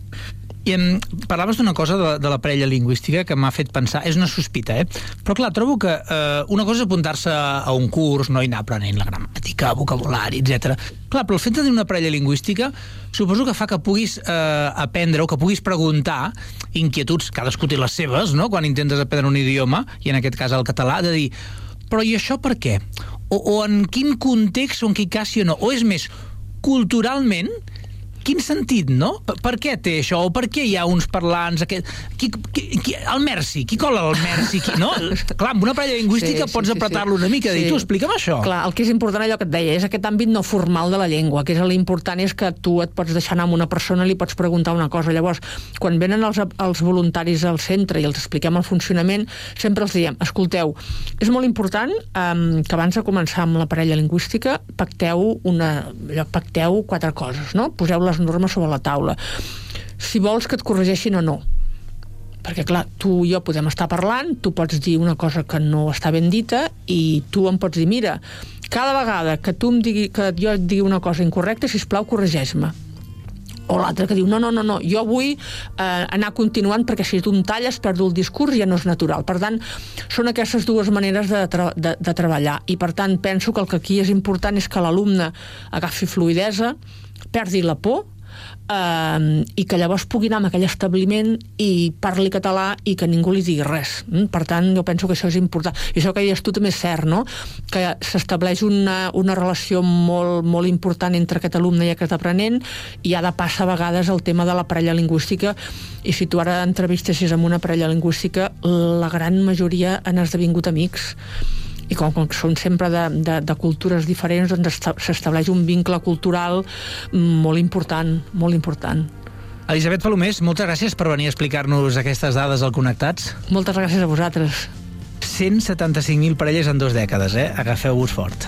I em, parlaves d'una cosa de, de la parella lingüística que m'ha fet pensar, és una sospita, eh? Però clar, trobo que eh, una cosa és apuntar-se a un curs, no, i anar aprenent la gramàtica, vocabulari, etc. Clar, però el fet de tenir una parella lingüística suposo que fa que puguis eh, aprendre o que puguis preguntar inquietuds, cadascú té les seves, no?, quan intentes aprendre un idioma, i en aquest cas el català, de dir, però i això per què? O, o en quin context o en quin cas sí o no? O és més, culturalment, quin sentit, no? Per, per què té això? O per què hi ha uns parlants... Aquest... Qui, qui, qui, el Merci, qui cola el Merci? Qui, no? Clar, amb una parella lingüística sí, pots sí, apretar-lo sí. una mica, sí. dir, tu, explica'm això. Clar, el que és important, allò que et deia, és aquest àmbit no formal de la llengua, que és l'important és que tu et pots deixar anar amb una persona i li pots preguntar una cosa. Llavors, quan venen els, els voluntaris al centre i els expliquem el funcionament, sempre els diem, escolteu, és molt important um, que abans de començar amb la parella lingüística pacteu, una, allò, pacteu quatre coses, no? Poseu les les normes sobre la taula. Si vols que et corregeixin o no. Perquè, clar, tu i jo podem estar parlant, tu pots dir una cosa que no està ben dita i tu em pots dir, mira, cada vegada que tu em digui, que jo et digui una cosa incorrecta, si plau corregeix-me o l'altre que diu, no, no, no, no, jo vull eh, anar continuant perquè si tu em talles perdo el discurs i ja no és natural. Per tant, són aquestes dues maneres de, de, de treballar i per tant penso que el que aquí és important és que l'alumne agafi fluidesa, perdi la por eh, i que llavors pugui anar a aquell establiment i parli català i que ningú li digui res. Mm? Per tant, jo penso que això és important. I això que deies tu també és cert, no? Que s'estableix una, una relació molt, molt important entre aquest alumne i aquest aprenent i ha de passar a vegades el tema de la parella lingüística i si tu ara entrevistessis amb una parella lingüística, la gran majoria han esdevingut amics i com que són sempre de, de, de cultures diferents doncs s'estableix un vincle cultural molt important, molt important. Elisabet Palomés, moltes gràcies per venir a explicar-nos aquestes dades al Connectats. Moltes gràcies a vosaltres. 175.000 parelles en dues dècades, eh? Agafeu-vos fort.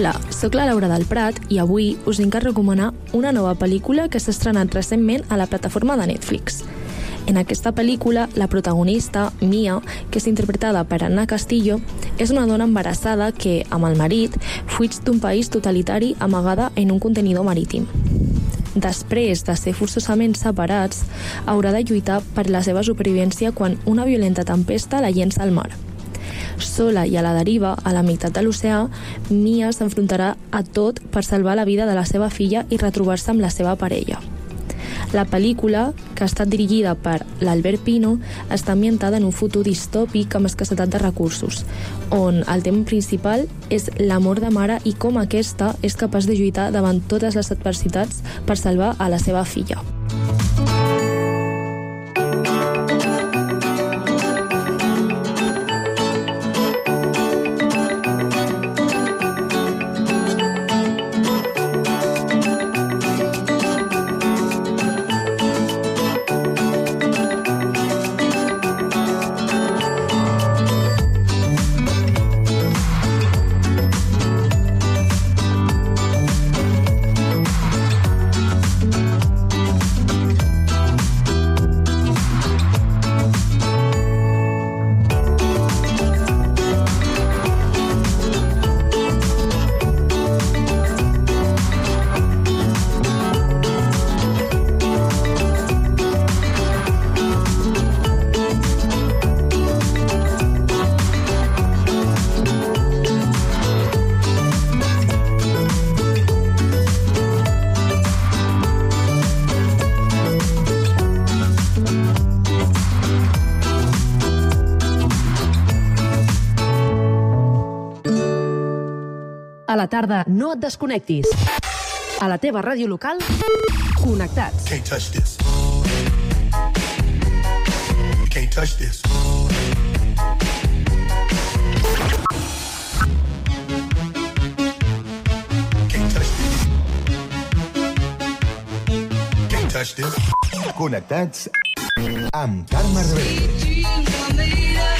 Hola, sóc la Laura del Prat i avui us vinc a recomanar una nova pel·lícula que s'ha estrenat recentment a la plataforma de Netflix. En aquesta pel·lícula, la protagonista, Mia, que és interpretada per Anna Castillo, és una dona embarassada que, amb el marit, fuig d'un país totalitari amagada en un contenidor marítim. Després de ser forçosament separats, haurà de lluitar per la seva supervivència quan una violenta tempesta la llença al mar. Sola i a la deriva, a la meitat de l'oceà, Mia s'enfrontarà a tot per salvar la vida de la seva filla i retrobar-se amb la seva parella. La pel·lícula, que ha estat dirigida per l'Albert Pino, està ambientada en un futur distòpic amb escassetat de recursos, on el tema principal és l'amor de mare i com aquesta és capaç de lluitar davant totes les adversitats per salvar a la seva filla. Tarda, no et desconnectis. A la teva ràdio local, connectats. Can't touch this. You can't touch this. Can't touch this. Can't touch this. Connectats amb Carme Rebell.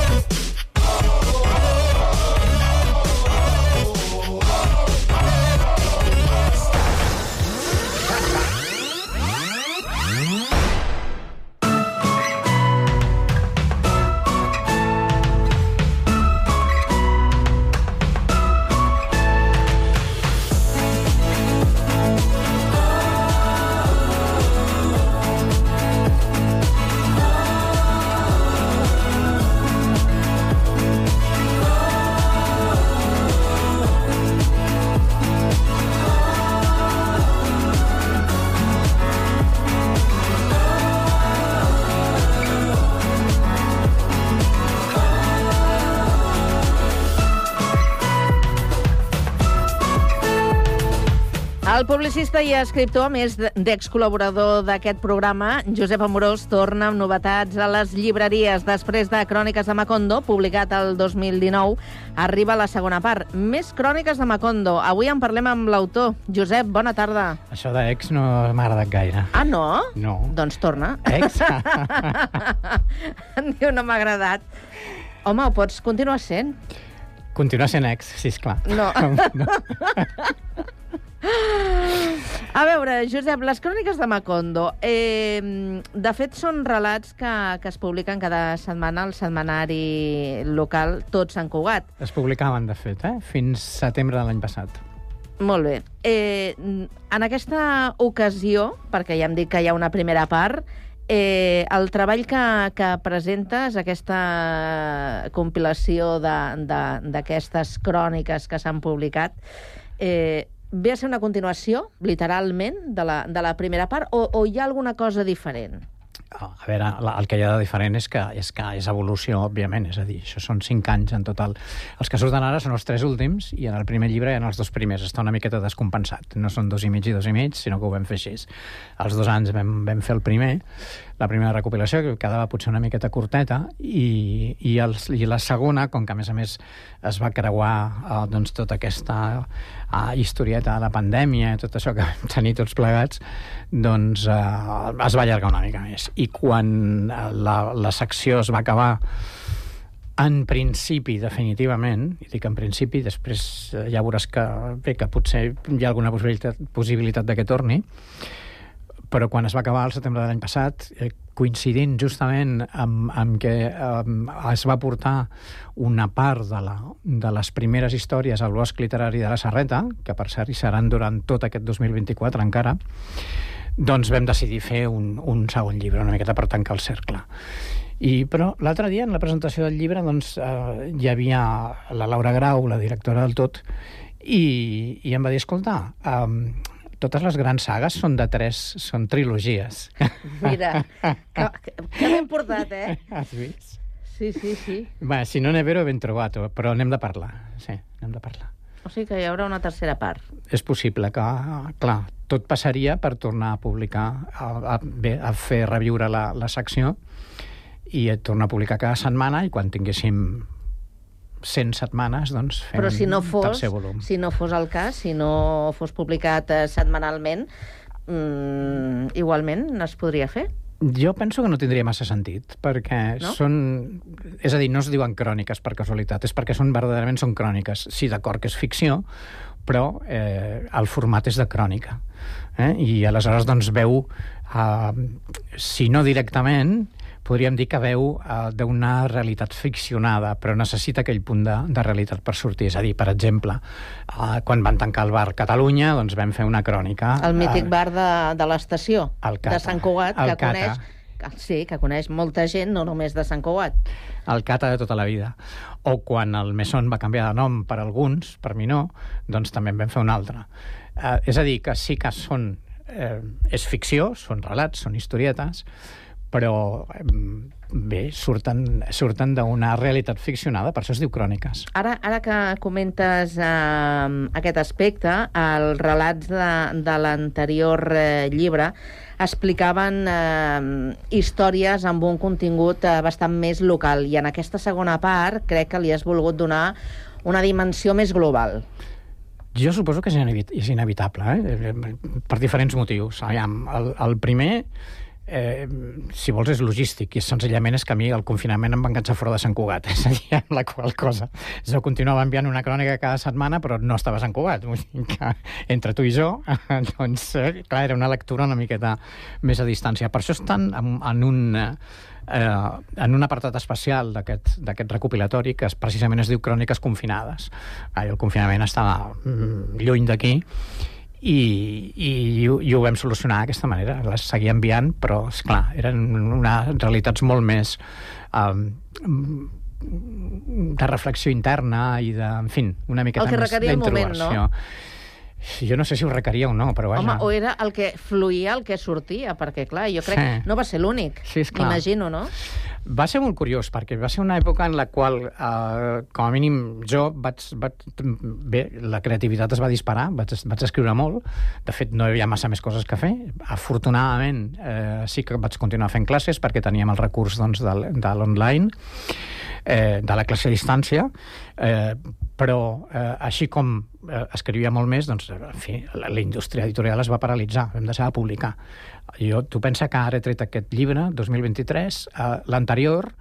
Publicista i escriptor, a més d'ex-col·laborador d'aquest programa, Josep Amorós, torna amb novetats a les llibreries. Després de Cròniques de Macondo, publicat el 2019, arriba la segona part. Més Cròniques de Macondo. Avui en parlem amb l'autor. Josep, bona tarda. Això d'ex no m'ha agradat gaire. Ah, no? No. Doncs torna. Ex? diu, no m'ha agradat. Home, ho pots continuar sent. Continua sent ex, sisplau. No. no. A veure, Josep, les cròniques de Macondo, eh, de fet són relats que, que es publiquen cada setmana al setmanari local Tot Sant Cugat. Es publicaven, de fet, eh? fins setembre de l'any passat. Molt bé. Eh, en aquesta ocasió, perquè ja hem dit que hi ha una primera part, Eh, el treball que, que presentes, aquesta compilació d'aquestes cròniques que s'han publicat, eh, ve a ser una continuació, literalment, de la, de la primera part, o, o hi ha alguna cosa diferent? A veure, el que hi ha de diferent és que, és que és evolució, òbviament, és a dir, això són cinc anys en total. Els que surten ara són els tres últims i en el primer llibre ha els dos primers. Està una miqueta descompensat. No són dos i mig i dos i mig, sinó que ho vam fer així. Els dos anys vam, vam fer el primer, la primera recopilació, que quedava potser una miqueta curteta, i, i, el, i la segona, com que a més a més es va creuar eh, doncs, tota aquesta eh, historieta de la pandèmia, tot això que vam tenir tots plegats, doncs eh, es va allargar una mica més. I quan eh, la, la secció es va acabar en principi, definitivament, i dic en principi, després eh, ja veuràs que, bé, que potser hi ha alguna possibilitat, possibilitat de que torni, però quan es va acabar el setembre de l'any passat, eh, coincidint justament amb, amb que eh, es va portar una part de, la, de les primeres històries al bosc literari de la Serreta, que per cert hi seran durant tot aquest 2024 encara, doncs vam decidir fer un, un segon llibre, una miqueta per tancar el cercle. I, però l'altre dia, en la presentació del llibre, doncs, eh, hi havia la Laura Grau, la directora del tot, i, i em va dir, escolta, eh, totes les grans sagues són de tres, són trilogies. Mira, que, que, ben portat, eh? Has vist? Sí, sí, sí. Va, si no n'he vero, ben trobat, però n'hem de parlar. Sí, n'hem de parlar. O sigui que hi haurà una tercera part. És possible que, clar, tot passaria per tornar a publicar, a, a, bé, a fer reviure la, la secció i a tornar a publicar cada setmana i quan tinguéssim 100 setmanes, doncs fem Però si no fos, tercer volum. si no fos el cas, si no fos publicat eh, setmanalment, mm, igualment es podria fer. Jo penso que no tindria massa sentit, perquè no? són... És a dir, no es diuen cròniques per casualitat, és perquè són verdaderament són cròniques. Sí, d'acord que és ficció, però eh, el format és de crònica. Eh? I aleshores doncs veu, eh, si no directament, podríem dir que veu eh, d'una realitat ficcionada, però necessita aquell punt de, de realitat per sortir. És a dir, per exemple, eh, quan van tancar el bar Catalunya, doncs vam fer una crònica... El mític eh, bar de, de l'estació, de Sant Cugat, El que Cata. coneix... Sí, que coneix molta gent, no només de Sant Cugat. el cata de tota la vida. O quan el Mesón va canviar de nom per alguns, per mi no, doncs també en vam fer un altre. Eh, és a dir, que sí que són... Eh, és ficció, són relats, són historietes, però bé, surten, surten d'una realitat ficcionada, per això es diu cròniques. Ara, ara que comentes eh, aquest aspecte, els relats de, de l'anterior eh, llibre explicaven eh, històries amb un contingut eh, bastant més local i en aquesta segona part crec que li has volgut donar una dimensió més global. Jo suposo que és, inevit és inevitable, eh? per diferents motius. Aviam, el, el primer, eh, si vols, és logístic, i senzillament és que a mi el confinament em va enganxar fora de Sant Cugat, és a dir, amb la qual cosa. Jo continuava enviant una crònica cada setmana, però no estava a Sant Cugat. Vull dir que entre tu i jo, doncs, eh, clar, era una lectura una miqueta més a distància. Per això estan en, en un... Eh, eh, en un apartat especial d'aquest recopilatori que es, precisament es diu Cròniques confinades. Ah, el confinament estava mm, lluny d'aquí i, i, i, ho- i ho vam solucionar d'aquesta manera. Les seguia enviant, però, és clar eren unes realitats molt més um, de reflexió interna i de, en fi, una miqueta El que més moment, no? d'introversió. Jo no sé si ho requeria o no, però vaja. Home, o era el que fluïa, el que sortia, perquè, clar, jo crec Sí. que no va ser l'únic, Sí, m'imagino, no? Va ser molt curiós, perquè va ser una època en la qual, eh, com a mínim, jo vaig, vaig... Bé, la creativitat es va disparar, vaig, vaig escriure molt. De fet, no hi havia massa més coses que fer. Afortunadament, eh, sí que vaig continuar fent classes, perquè teníem el recurs doncs, de, de l'online, eh, de la classe a distància, eh, però eh, així com eh, escrivia molt més, doncs, en fi, la, la indústria editorial es va paralitzar, vam deixar de publicar. Jo, tu pensa que ara he tret aquest llibre, 2023, eh, l'anterior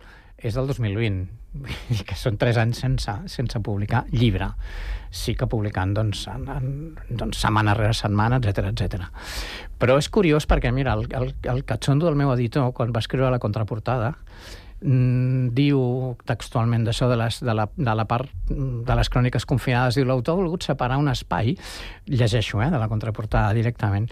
és del 2020, Vull dir que són tres anys sense, sense publicar llibre. Sí que publicant doncs, en, en, doncs, setmana rere setmana, etc etc. Però és curiós perquè, mira, el, el, el catxondo del meu editor, quan va escriure la contraportada, mm, diu textualment d'això de, les, de, la, de la part mm, de les cròniques confinades, diu l'autor ha volgut separar un espai, llegeixo, eh, de la contraportada directament,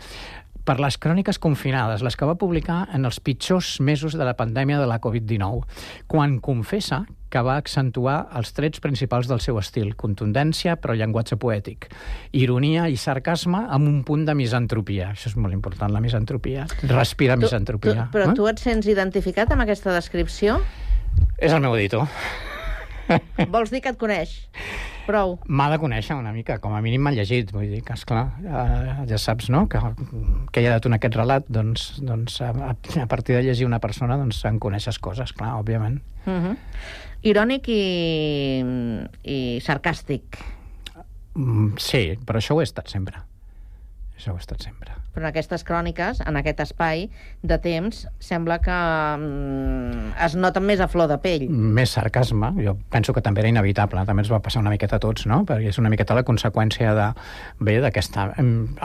per les cròniques confinades, les que va publicar en els pitjors mesos de la pandèmia de la Covid-19, quan confessa que va accentuar els trets principals del seu estil, contundència però llenguatge poètic, ironia i sarcasme amb un punt de misantropia. Això és molt important, la misantropia. Respira misantropia. Tu, però eh? tu et sents identificat amb aquesta descripció? És el meu editor. Vols dir que et coneix? Prou. M'ha de conèixer una mica, com a mínim m'ha llegit, vull dir que, esclar, eh, ja saps, no?, que, que hi ha dat un aquest relat, doncs, doncs a, a partir de llegir una persona, doncs en coneixes coses, clar, òbviament. Uh -huh. Irònic i, i sarcàstic. Mm, sí, però això ho he estat sempre. Això ho he estat sempre. Però en aquestes cròniques, en aquest espai de temps, sembla que mm, es noten més a flor de pell. Més sarcasme, jo penso que també era inevitable, també ens va passar una miqueta a tots, no? Perquè és una miqueta la conseqüència de, bé, d'aquesta...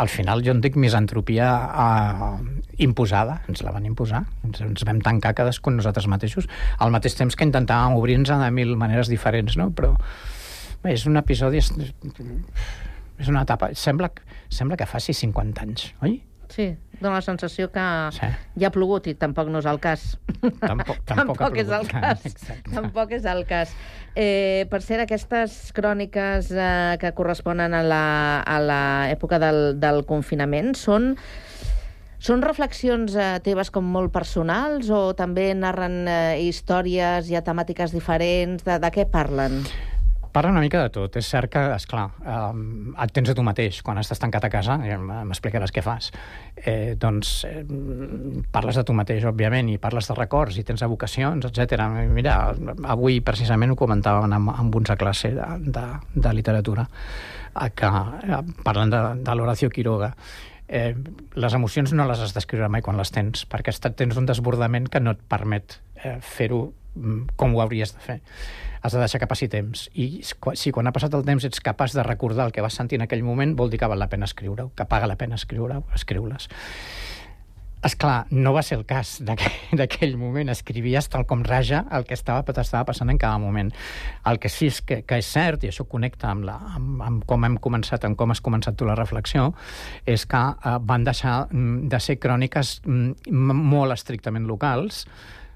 Al final jo en dic misantropia eh, imposada, ens la van imposar, ens, ens vam tancar cadascun nosaltres mateixos, al mateix temps que intentàvem obrir-nos de mil maneres diferents, no? Però bé, és un episodi... És, és una etapa... Sembla, sembla que faci 50 anys, oi? Sí, dona la sensació que Sí. ja ha plogut i tampoc no és el cas. Tampoc, tampoc, tampoc és el cas. Exacte. Tampoc és el cas. Eh, per cert, aquestes cròniques eh, que corresponen a la- a l'època del, del confinament són... Són reflexions eh, teves com molt personals o també narren eh, històries, hi ha temàtiques diferents? De, de què parlen? Parla una mica de tot. És cert que, esclar, um, et tens a tu mateix. Quan estàs tancat a casa, m- m'explicaràs què fas. Eh, doncs eh, parles de tu mateix, òbviament, i parles de records, i tens evocacions, etc. Mira, avui precisament ho comentàvem amb, amb uns a classe de, de, de literatura, eh, que eh, parlen de, de l'Horacio Quiroga. Eh, les emocions no les has d'escriure mai quan les tens, perquè tens un desbordament que no et permet eh, fer-ho com ho hauries de fer. Has de deixar que passi temps. I si quan ha passat el temps ets capaç de recordar el que vas sentir en aquell moment, vol dir que val la pena escriure-ho, que paga la pena escriure-ho, escriure-les. És clar, no va ser el cas d'aquell moment. Escrivies tal com raja el que estava, t'estava passant en cada moment. El que sí és que, que és cert, i això connecta amb, la, amb, amb com hem començat, amb com has començat tu la reflexió, és que eh, van deixar mm, de ser cròniques mm, molt estrictament locals,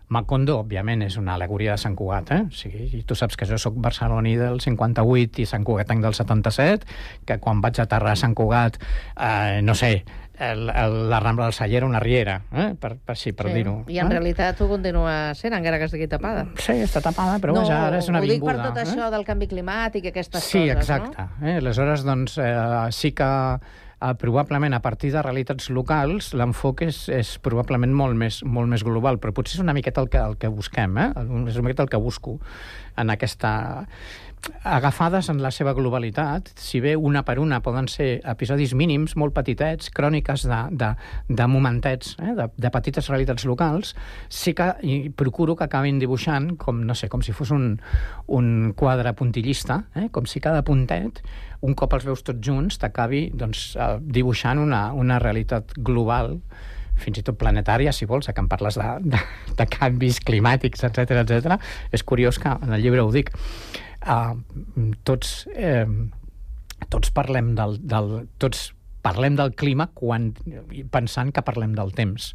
Macondo, òbviament, és una alegoria de Sant Cugat, eh? O sigui, i tu saps que jo sóc barceloní del 58 i Sant Cugatenc del 77, que quan vaig aterrar a Sant Cugat, eh, no sé, el, el, la Rambla del Celler una riera, eh? per, per, sí, per dir-ho. I en eh? realitat ho continua sent, encara que estigui tapada. Sí, està tapada, però vaja, ara és una ho dic per avinguda. tot eh? això del canvi climàtic i aquestes Sí, coses, exacte. Eh? Aleshores, doncs, eh, sí que eh, probablement a partir de realitats locals l'enfoc és, és probablement molt més, molt més global, però potser és una miqueta el que, el que busquem, eh? és una miqueta el que busco en aquesta agafades en la seva globalitat, si bé una per una poden ser episodis mínims, molt petitets, cròniques de, de, de momentets, eh? de, de petites realitats locals, sí que i procuro que acabin dibuixant com, no sé, com si fos un, un quadre puntillista, eh? com si cada puntet, un cop els veus tots junts, t'acabi doncs, eh, dibuixant una, una realitat global fins i tot planetària, si vols, que em parles de, de, de canvis climàtics, etc etc. És curiós que en el llibre ho dic. Uh, tots, eh, tots parlem del, del, tots parlem del clima quan, pensant que parlem del temps.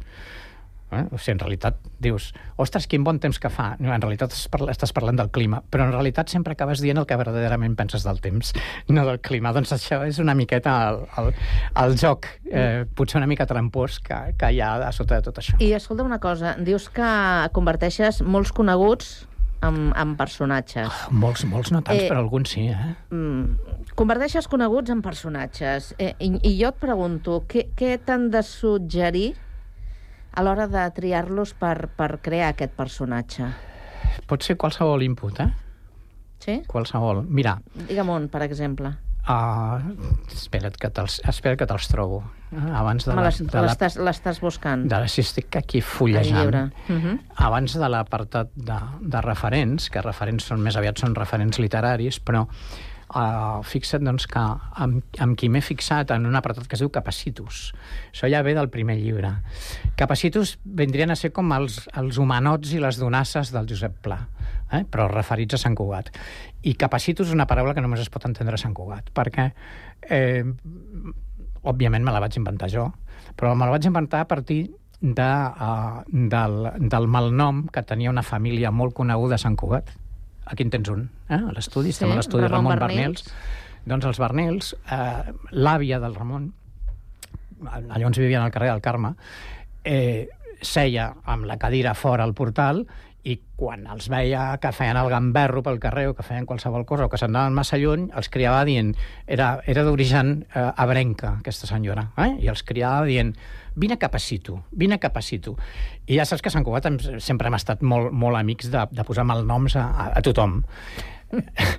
Eh? O sigui, en realitat dius, ostres, quin bon temps que fa. En realitat estàs parlant del clima, però en realitat sempre acabes dient el que verdaderament penses del temps, no del clima. Doncs això és una miqueta el, el, el joc, eh, potser una mica trampós que, que hi ha a sota de tot això. I escolta una cosa, dius que converteixes molts coneguts en, en personatges. Molts, molts no tants, Eh, però alguns sí, eh? Mm, converteixes coneguts en personatges. Eh, i, I jo et pregunto, què, què t'han de suggerir a l'hora de triar-los per, per crear aquest personatge? Pot ser qualsevol input, eh? Sí? Qualsevol. Mira, Digue'm un, per exemple. Uh, espera't que te'ls espera que te'ls trobo. Uh, abans de la, la, L'estàs l'estàs buscant. de la, si estic aquí fullejant. Uh -huh. Abans de l'apartat de, de referents, que referents són més aviat són referents literaris, però uh, fixa't doncs, que amb, amb qui m'he fixat en un apartat que es diu Capacitus. Això ja ve del primer llibre. Capacitus vindrien a ser com els, els humanots i les donasses del Josep Pla, eh? però referits a Sant Cugat. I capacitus és una paraula que només es pot entendre a Sant Cugat, perquè eh, òbviament me la vaig inventar jo, però me la vaig inventar a partir de, uh, del, del malnom que tenia una família molt coneguda a Sant Cugat. Aquí en tens un, eh? a l'estudi, Sí, estem a l'estudi Ramon Ramon. Barnils. Doncs els Barnils, eh, l'àvia del Ramon, ens vivien al carrer del Carme, eh, seia amb la cadira fora al portal i quan els veia que feien el gamberro pel carrer o que feien qualsevol cosa o que s'anaven massa lluny, els criava dient... Era, era d'origen eh, abrenca, aquesta senyora, eh? i els criava dient vine cap ací tu, vine cap ací tu. I ja saps que a Sant Cugat hem, sempre hem estat molt, molt amics de, de posar malnoms a, a, a tothom.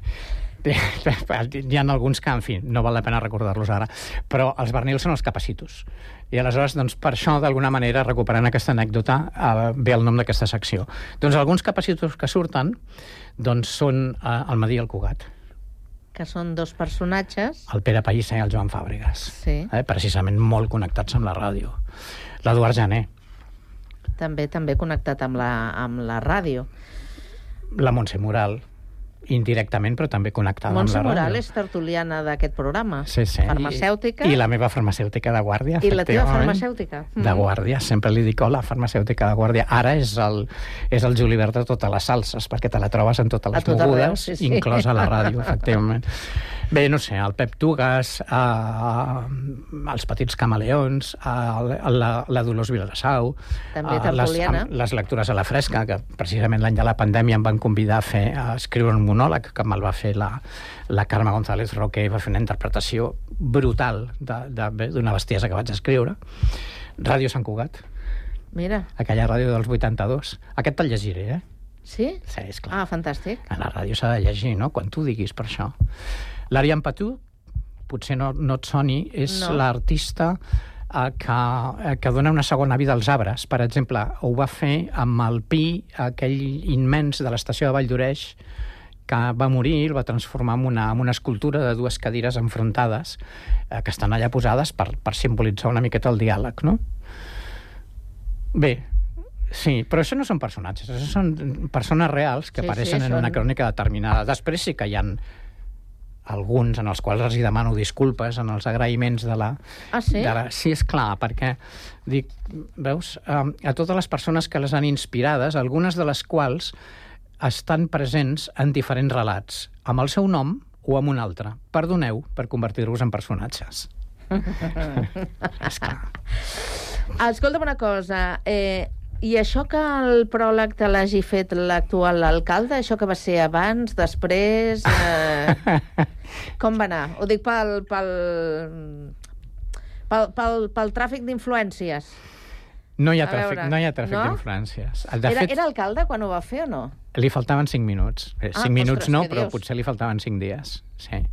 Hi ha alguns que, en fi, no val la pena recordar-los ara, però els Bernils són els capacitos. I aleshores, doncs, per això, d'alguna manera, recuperant aquesta anècdota, eh, ve el nom d'aquesta secció. Doncs alguns capacitos que surten doncs, són eh, el Madí i el Cugat, Que són dos personatges. el Pere Pallissa i el Joan Fàbregas, Sí. eh, precisament molt connectats amb la ràdio. L'Eduard Jané, També també connectat amb la, amb la ràdio. la Montse Moral, indirectament, però també connectada Montse amb la Moral ràdio. és tertuliana d'aquest programa. Sí, sí. Farmacèutica. I, I la meva farmacèutica de guàrdia, I la teva farmacèutica. De guàrdia, sempre li dic hola, farmacèutica de guàrdia. Ara és el, és el Julibert de totes les salses, perquè te la trobes en totes A les tot arreu, mogudes, sí, sí. inclosa la ràdio, efectivament. Bé, no sé, el Pep Tugas, eh, els Petits Camaleons, eh, la, la Dolors Vilassau, També les, tertuliana. amb- les lectures a la fresca, que precisament l'any de la pandèmia em van convidar a fer a escriure un monòleg que me'l va fer la, la Carme González Roque, va fer una interpretació brutal d'una bestiesa que vaig escriure. Ràdio Sant Cugat, Mira, aquella ràdio dels 82. Aquest te'l llegiré, eh? sí? Sí, esclar. Ah, fantàstic. A la ràdio s'ha de llegir, no? Quan tu diguis per això. L'Ariane Patou, potser no, no et soni, és No. no. l'artista eh, que, eh, que dona una segona vida als arbres. Per exemple, ho va fer amb el pi, aquell immens de l'estació de Vall d'Oreix, que va morir el va transformar en una, en una escultura de dues cadires enfrontades eh, que estan allà posades per, per simbolitzar una miqueta el diàleg, no? Bé, sí, però això no són personatges, això són persones reals que Sí, sí, apareixen en són- una crònica determinada. Després sí que hi han alguns en els quals els hi demano disculpes en els agraïments de la... Ah, sí? De la, sí, és clar, perquè dic, veus, um, a totes les persones que les han inspirades, algunes de les quals estan presents en diferents relats, amb el seu nom o amb un altre. Perdoneu per convertir-vos en personatges. Escolta'm una cosa, eh, i això que el pròleg te l'hagi fet l'actual alcalde, això que va ser abans, després... Eh, com va anar? Ho dic pel... pel pel, pel, pel tràfic d'influències. No hi ha A tràfic, veure, no hi ha tràfic no? d'influències. De Era, fet, era alcalde quan ho va fer o no? li faltaven 5 minuts. Eh, Ah, 5 minuts ostres, no, però dius? potser li faltaven 5 dies. Sí.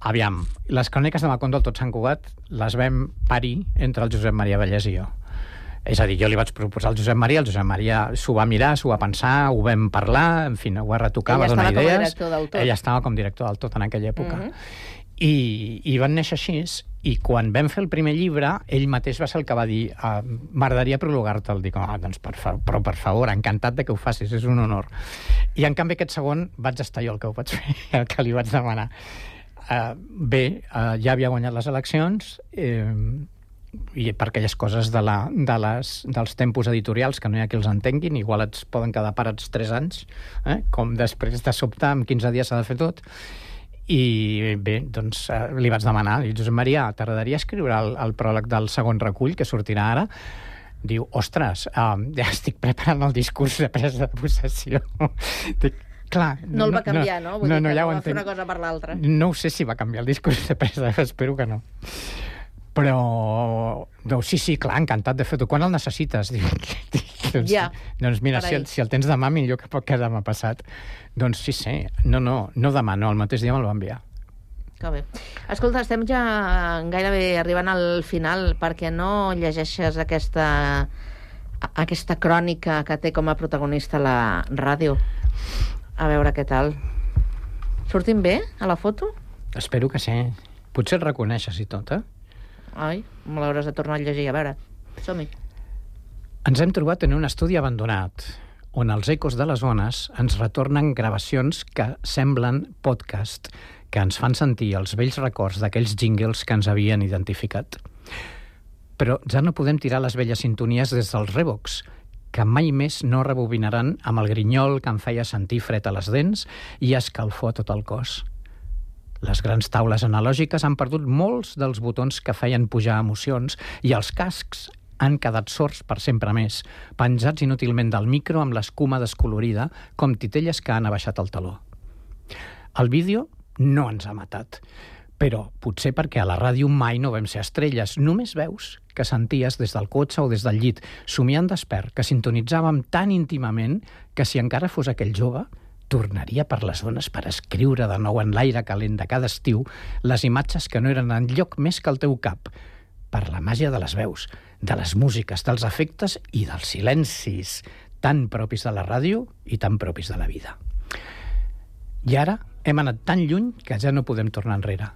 Aviam, les cròniques de Macondo al Tot Sant Cugat les vam parir entre el Josep Maria Vallès i jo. És a dir, jo li vaig proposar al Josep Maria, el Josep Maria s'ho va mirar, s'ho va pensar, ho vam parlar, en fi, ho va retocar, Ell va donar estava com a idees. director del Tot. Ell estava com director del Tot en aquella època. Mhm. I, I van néixer així, i quan vam fer el primer llibre, ell mateix va ser el que va dir ah, m'agradaria prologar-te'l. Dic, ah, doncs per, fa però per favor, encantat de que ho facis, és un honor. I en canvi aquest segon vaig estar jo el que ho vaig fer, el que li vaig demanar. Uh, bé, uh, ja havia guanyat les eleccions, eh, i per aquelles coses de la, de les, dels tempos editorials que no hi ha qui els entenguin, igual et poden quedar parats 3 anys, eh? com després de sobte, en 15 dies s'ha de fer tot, i bé, doncs eh, li vaig demanar, i Josep Maria, t'agradaria escriure el, el pròleg del segon recull que sortirà ara? Diu, ostres, um, ja estic preparant el discurs de presa de possessió. Dic, clar... No el va canviar, no? Vull no, dir no, ja no ho va fer entenc. una cosa per l'altra. No ho sé si va canviar el discurs de presa, espero que no. Però, no, sí, sí, clar, encantat de fer-ho. Quan el necessites? Dic, dic, doncs, Ja, doncs mira, si el, si el tens demà, millor que pot que demà passat. Doncs sí, sí. No, no, no demà, no, el mateix dia me'l va enviar. Que bé. Escolta, estem ja gairebé arribant al final perquè no llegeixes aquesta aquesta crònica que té com a protagonista la ràdio. A veure què tal. Sortim bé a la foto? Espero que sí. Potser et reconeixes i tot, eh? Ai, me l'hauràs de tornar a llegir. A veure, som-hi. Ens hem trobat en un estudi abandonat, on els ecos de les ones ens retornen gravacions que semblen podcast, que ens fan sentir els vells records d'aquells jingles que ens havien identificat. Però ja no podem tirar les velles sintonies des dels Revox, que mai més no rebobinaran amb el grinyol que em feia sentir fred a les dents i escalfor tot el cos. Les grans taules analògiques han perdut molts dels botons que feien pujar emocions i els cascs han quedat sords per sempre més, penjats inútilment del micro amb l'escuma descolorida, com titelles que han abaixat el taló. El vídeo no ens ha matat, però potser perquè a la ràdio mai no vam ser estrelles, només veus que senties des del cotxe o des del llit, somiant despert, que sintonitzàvem tan íntimament que si encara fos aquell jove, tornaria per les zones per escriure de nou en l'aire calent de cada estiu les imatges que no eren en lloc més que el teu cap, per la màgia de les veus, de les músiques, dels efectes i dels silencis tan propis de la ràdio i tan propis de la vida. I ara hem anat tan lluny que ja no podem tornar enrere.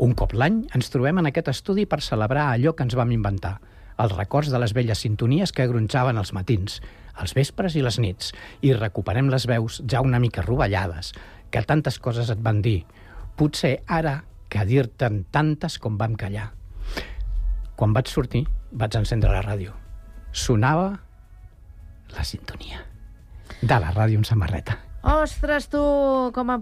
Un cop l'any ens trobem en aquest estudi per celebrar allò que ens vam inventar, els records de les velles sintonies que gronxaven els matins, els vespres i les nits, i recuperem les veus ja una mica rovellades, que tantes coses et van dir. Potser ara que dir-te'n tantes com vam callar. Quan vaig sortir, vaig encendre la ràdio. Sonava la sintonia de la ràdio en samarreta. Ostres, tu, com ha,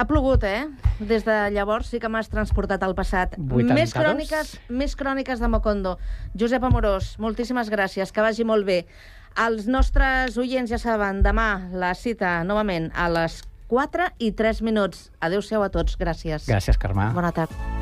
ha plogut, eh? Des de llavors sí que m'has transportat al passat. 82? Més cròniques, més cròniques de Mocondo. Josep Amorós, moltíssimes gràcies, que vagi molt bé. Els nostres oients ja saben, demà la cita novament a les 4 i 3 minuts. Adéu-siau a tots, gràcies. Gràcies, Carme. Bona tarda.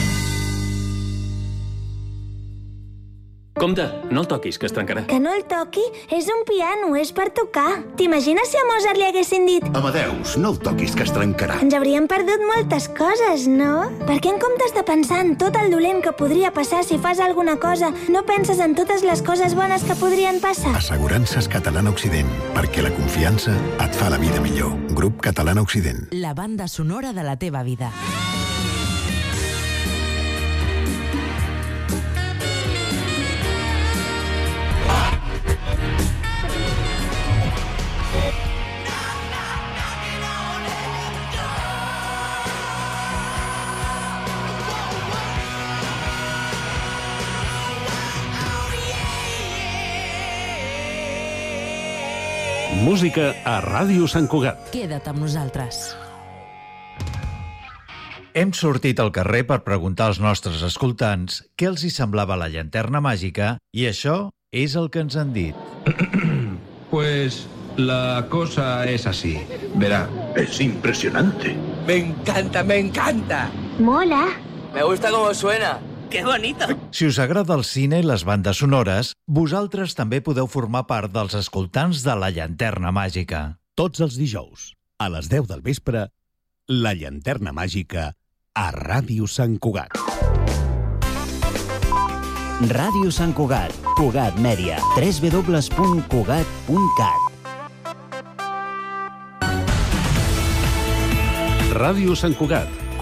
Compte, no el toquis, que es trencarà. Que no el toqui? És un piano, és per tocar. T'imagines si a Mozart li haguessin dit Amadeus, no el toquis, que es trencarà. ens hauríem perdut moltes coses, no? Per què en comptes de pensar en tot el dolent que podria passar si fas alguna cosa, no penses en totes les coses bones que podrien passar? Assegurances Catalana Occident, perquè la confiança et fa la vida millor. Grup Catalana Occident. La banda sonora de la teva vida. Música a Ràdio Sant Cugat. Queda't amb nosaltres. Hem sortit al carrer per preguntar als nostres escoltants què els hi semblava la llanterna màgica i això és el que ens han dit. Pues la cosa es así. Verá. Es impresionante. Me encanta, me encanta. Mola. Me gusta cómo suena. ¡Qué bonito! Si us agrada el cine i les bandes sonores, vosaltres també podeu formar part dels escoltants de la llanterna màgica. Tots els dijous, a les 10 del vespre, La llanterna màgica a Ràdio Sant Cugat. Ràdio Sant Cugat, Cugat Mèdia, www.cugat.cat. Ràdio Sant Cugat,